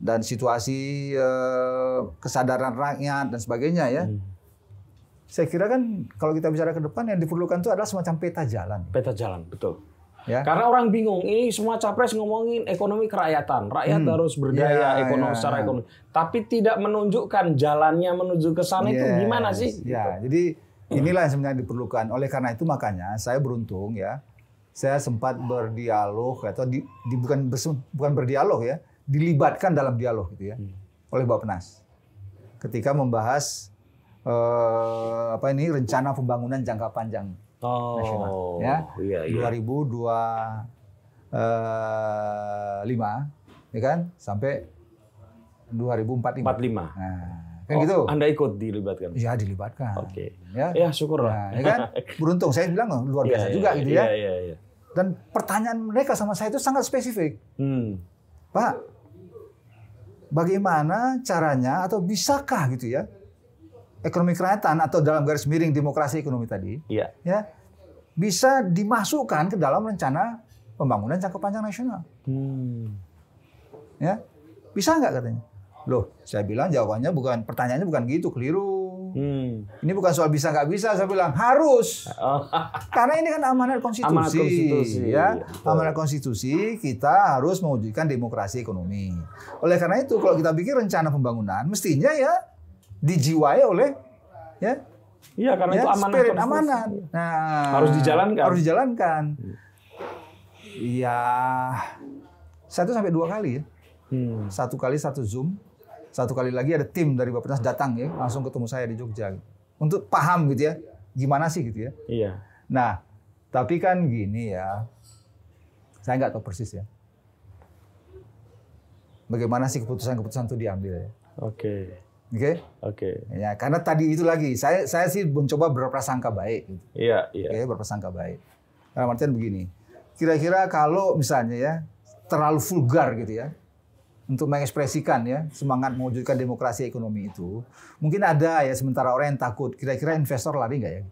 dan situasi eh, kesadaran rakyat dan sebagainya ya. Hmm. Saya kira kan kalau kita bicara ke depan yang diperlukan itu adalah semacam peta jalan Peta jalan, betul. Ya. Karena orang bingung, ini semua capres ngomongin ekonomi kerakyatan, rakyat Hmm. harus berdaya Ya, ekonomi ya. secara ekonomi, tapi tidak menunjukkan jalannya menuju ke sana itu Yes. gimana sih? Ya, jadi inilah yang sebenarnya diperlukan. Oleh karena itu makanya saya beruntung ya, saya sempat berdialog atau di, di- bukan bukan berdialog ya, dilibatkan dalam dialog gitu ya oleh Bappenas ketika membahas eh, apa ini rencana pembangunan jangka panjang Oh, nasional ya iya, iya. 2025 ya kan sampai 2045. 45. Nah, kan Oh, gitu. Anda ikut dilibatkan? Ya dilibatkan. Oke. Ya. Ya, syukur Nah, ya kan? Beruntung saya bilang oh, luar biasa Iya, juga iya, gitu ya. Iya, iya, iya. Dan pertanyaan mereka sama saya itu sangat spesifik. Hmm. Pak, bagaimana caranya atau bisakah gitu ya ekonomi kerakyatan atau dalam garis miring demokrasi ekonomi tadi Iya. ya bisa dimasukkan ke dalam rencana pembangunan jangka panjang nasional Hmm. ya bisa nggak katanya loh saya bilang jawabannya bukan pertanyaannya bukan gitu keliru Hmm. ini bukan soal bisa nggak bisa saya bilang harus Oh. karena ini kan amanat konstitusi, Amanat konstitusi, ya. betul. Amanat konstitusi kita harus mewujudkan demokrasi ekonomi. Oleh karena itu kalau kita bikin rencana pembangunan mestinya ya dijiwai oleh ya, Iya karena ya itu amanat spirit amanat. Nah, Harus dijalankan. Harus dijalankan. Iya. Satu sampai dua kali ya. Hmm. Satu kali satu Zoom, satu kali lagi ada tim dari Bappenas datang ya, langsung ketemu saya di Jogja. Untuk paham gitu ya, gimana sih gitu ya. Iya. Nah, tapi kan gini ya, saya nggak tahu persis ya. Bagaimana sih keputusan-keputusan itu diambil ya? Oke. Oke? Oke. Ya, karena tadi itu lagi, saya saya sih mencoba berprasangka baik. Gitu. Iya, iya. Oke, berprasangka baik. Dalam artian begini, kira-kira kalau misalnya ya terlalu vulgar gitu ya, untuk mengekspresikan ya semangat mewujudkan demokrasi ekonomi itu, mungkin ada ya sementara orang yang takut, kira-kira investor lari nggak ya?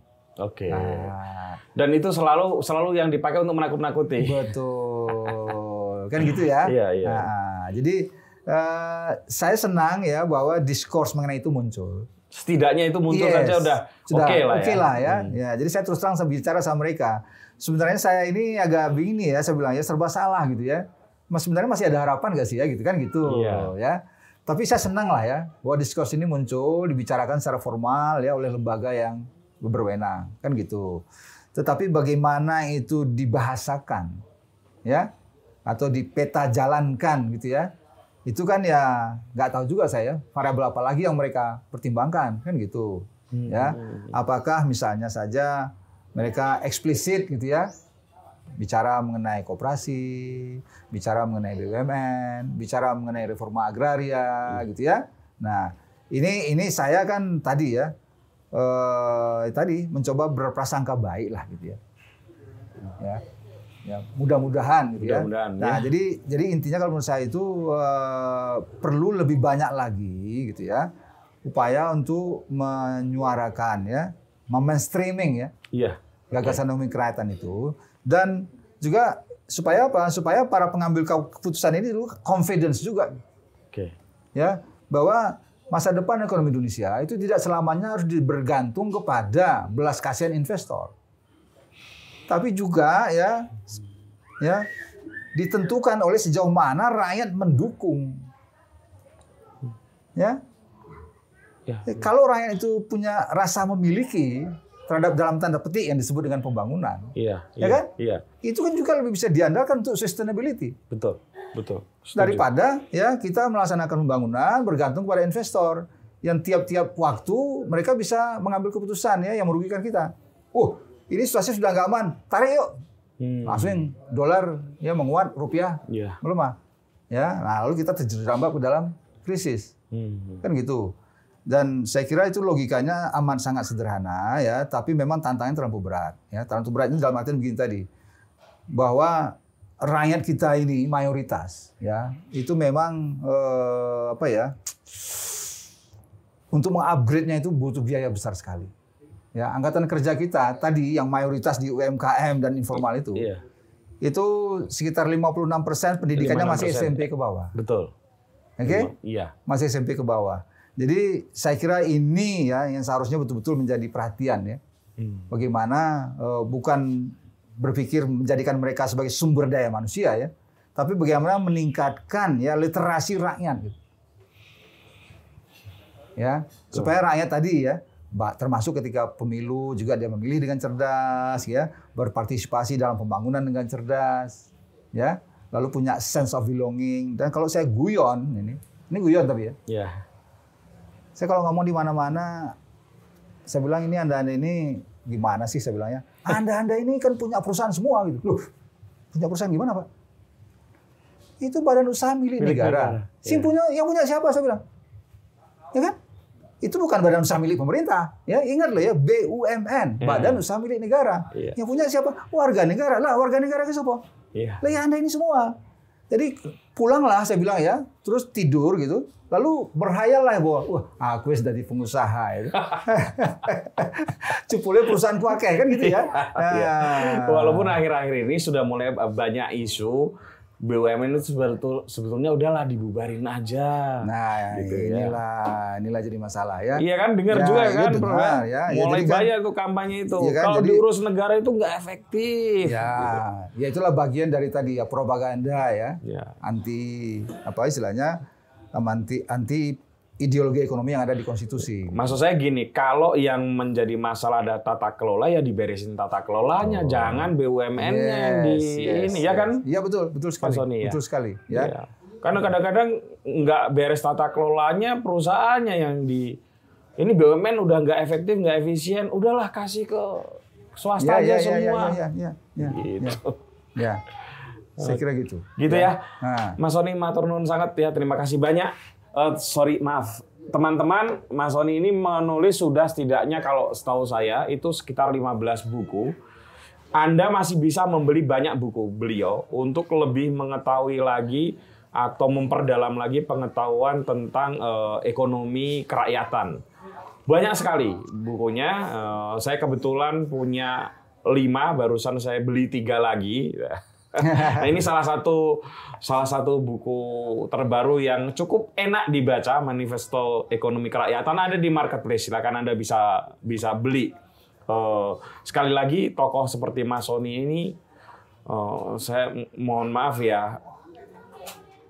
Oke. Nah, Dan itu selalu selalu yang dipakai untuk menakut-nakuti. Betul. Kan gitu ya. Iya, iya. Nah, jadi eh, saya senang ya bahwa diskurs mengenai itu muncul. Setidaknya itu muncul Yes. saja udah Sudah oke lah oke ya. lah ya. Hmm. Ya, jadi saya terus terang saya bicara sama mereka. Sebenarnya saya ini agak bingung ya, saya bilang ya serba salah gitu ya. Mas sebenarnya masih ada harapan gak sih ya gitu kan gitu Iya. ya. Tapi saya senang lah ya bahwa diskurs ini muncul dibicarakan secara formal ya oleh lembaga yang berwenang kan gitu. Tetapi bagaimana itu dibahasakan ya atau dipeta jalankan gitu ya. Itu kan ya nggak tahu juga saya variabel apa lagi yang mereka pertimbangkan kan gitu ya. Apakah misalnya saja mereka eksplisit gitu ya bicara mengenai koperasi, bicara mengenai BUMN, bicara mengenai reforma agraria gitu ya. Nah, ini ini saya kan tadi ya eh tadi mencoba berprasangka baik lah gitu ya. Ya. Ya, mudah-mudahan gitu ya. Mudah-mudahan, Nah, ya. jadi jadi intinya kalau menurut saya itu eh, perlu lebih banyak lagi gitu ya upaya untuk menyuarakan ya, memainstreaming ya Iya. gagasan ekonomi kerakyatan itu dan juga supaya apa? Supaya para pengambil keputusan ini dulu confidence juga Oke. ya bahwa masa depan ekonomi Indonesia itu tidak selamanya harus bergantung kepada belas kasihan investor. Tapi juga ya ya ditentukan oleh sejauh mana rakyat mendukung. Ya, Ya. Ya, Kalau rakyat itu punya rasa memiliki terhadap dalam tanda petik yang disebut dengan pembangunan, Iya. Ya iya, kan? Iya. itu kan juga lebih bisa diandalkan untuk sustainability Betul. Betul. Setuju. daripada ya kita melaksanakan pembangunan bergantung pada investor yang tiap-tiap waktu mereka bisa mengambil keputusan ya yang merugikan kita. Oh, ini situasi sudah nggak aman, tarik yuk. Hmm. Langsung dolar ya menguat, rupiah Iya. melemah. Ya, nah lalu kita terjerambab ke dalam krisis. Hmm. Kan gitu. Dan saya kira itu logikanya aman sangat sederhana ya, tapi memang tantangannya terlalu berat. Ya, terlalu berat ini dalam artian begini tadi, bahwa rakyat kita ini mayoritas ya itu memang eh, apa ya untuk mengupgrade-nya itu butuh biaya besar sekali. Ya, angkatan kerja kita tadi yang mayoritas di UMKM dan informal itu, Iya. itu sekitar 56% pendidikannya masih 56%. SMP ke bawah. Betul. Oke? Iya. masih SMP ke bawah. Jadi saya kira ini ya yang seharusnya betul-betul menjadi perhatian ya. Hmm. Bagaimana eh, bukan berpikir menjadikan mereka sebagai sumber daya manusia ya, tapi bagaimana meningkatkan ya literasi rakyat gitu. Ya, supaya rakyat tadi ya, termasuk ketika pemilu juga dia memilih dengan cerdas ya, berpartisipasi dalam pembangunan dengan cerdas ya, lalu punya sense of belonging dan kalau saya guyon ini, ini guyon tapi ya. Iya. Saya kalau ngomong di mana-mana, saya bilang ini anda-anda ini gimana sih saya bilangnya? Anda-anda ini kan punya perusahaan semua gitu. Loh, punya perusahaan gimana pak? Itu badan usaha milik, Milik negara. negara, Sing iya. punya, yang punya siapa saya bilang? Ya kan? Itu bukan badan usaha milik pemerintah. Ya, ingat loh ya, BUMN, Ya. Badan Usaha Milik Negara. Iya. Yang punya siapa? Warga negara. Lah, warga negara ke siapa? Iya. Lah ya Anda ini semua. Jadi pulanglah saya bilang ya, terus tidur gitu. Lalu berhayallah bahwa wah aku sudah di pengusaha ya. Cepulnya perusahaan kuakeh kan gitu ya. Iya. Nah. Walaupun akhir-akhir ini sudah mulai banyak isu BUMN itu sebetul- sebetulnya udahlah dibubarin aja. Nah, Gitu ya. inilah inilah jadi masalah ya. Iya kan dengar Ya, juga iya kan, dengar, Bro, kan? ya. Ya, mulai jadi kan- banyak tuh kampanye itu. Iya kan, Kalau jadi- diurus negara itu nggak efektif. Ya, ya itulah bagian dari tadi ya propaganda ya. Ya. Anti apa istilahnya? Anti anti ideologi ekonomi yang ada di konstitusi. Maksud saya gini, kalau yang menjadi masalah ada tata kelola ya diberesin tata kelolanya, jangan BUMN-nya yang di Oh. Yes, yes, ini ya yes. kan? Iya betul, betul sekali. Sony, ya? Betul sekali, ya. Iya. Karena kadang-kadang nggak beres tata kelolanya perusahaannya yang di ini BUMN udah nggak efektif, nggak efisien, udahlah kasih ke swasta Ya, aja ya, ya, semua. ya, ya, ya, ya, Gitu. ya. Saya kira gitu. Gitu ya. Nah, Mas Sony matur nuwun sangat ya. Terima kasih banyak. Eh, sorry, maaf. Teman-teman, Mas Sony ini menulis sudah setidaknya kalau setahu saya itu sekitar 15 buku. Anda masih bisa membeli banyak buku beliau untuk lebih mengetahui lagi atau memperdalam lagi pengetahuan tentang eh, ekonomi kerakyatan. Banyak sekali bukunya. Eh, saya kebetulan punya lima, barusan saya beli tiga lagi. nah ini salah satu salah satu buku terbaru yang cukup enak dibaca, Manifesto Ekonomi Kerakyatan ada di marketplace. Silakan anda bisa bisa beli. Eh, sekali lagi tokoh seperti Mas Sony ini, eh, saya mohon maaf ya,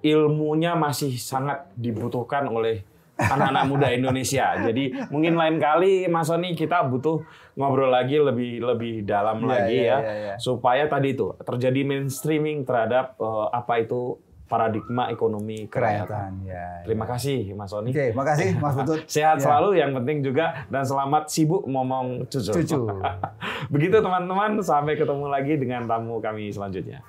ilmunya masih sangat dibutuhkan oleh anak-anak muda Indonesia. Jadi mungkin lain kali Mas Sony kita butuh ngobrol lagi lebih lebih dalam Iya, lagi iya, ya iya, iya. supaya tadi itu terjadi mainstreaming terhadap eh, apa itu paradigma ekonomi kerakyatan. Ya. Terima kasih Mas Sony. Oke, makasih Mas Putut. Sehat Ya. selalu yang penting juga dan selamat sibuk ngomong cucu. Cucu. Begitu teman-teman, sampai ketemu lagi dengan tamu kami selanjutnya.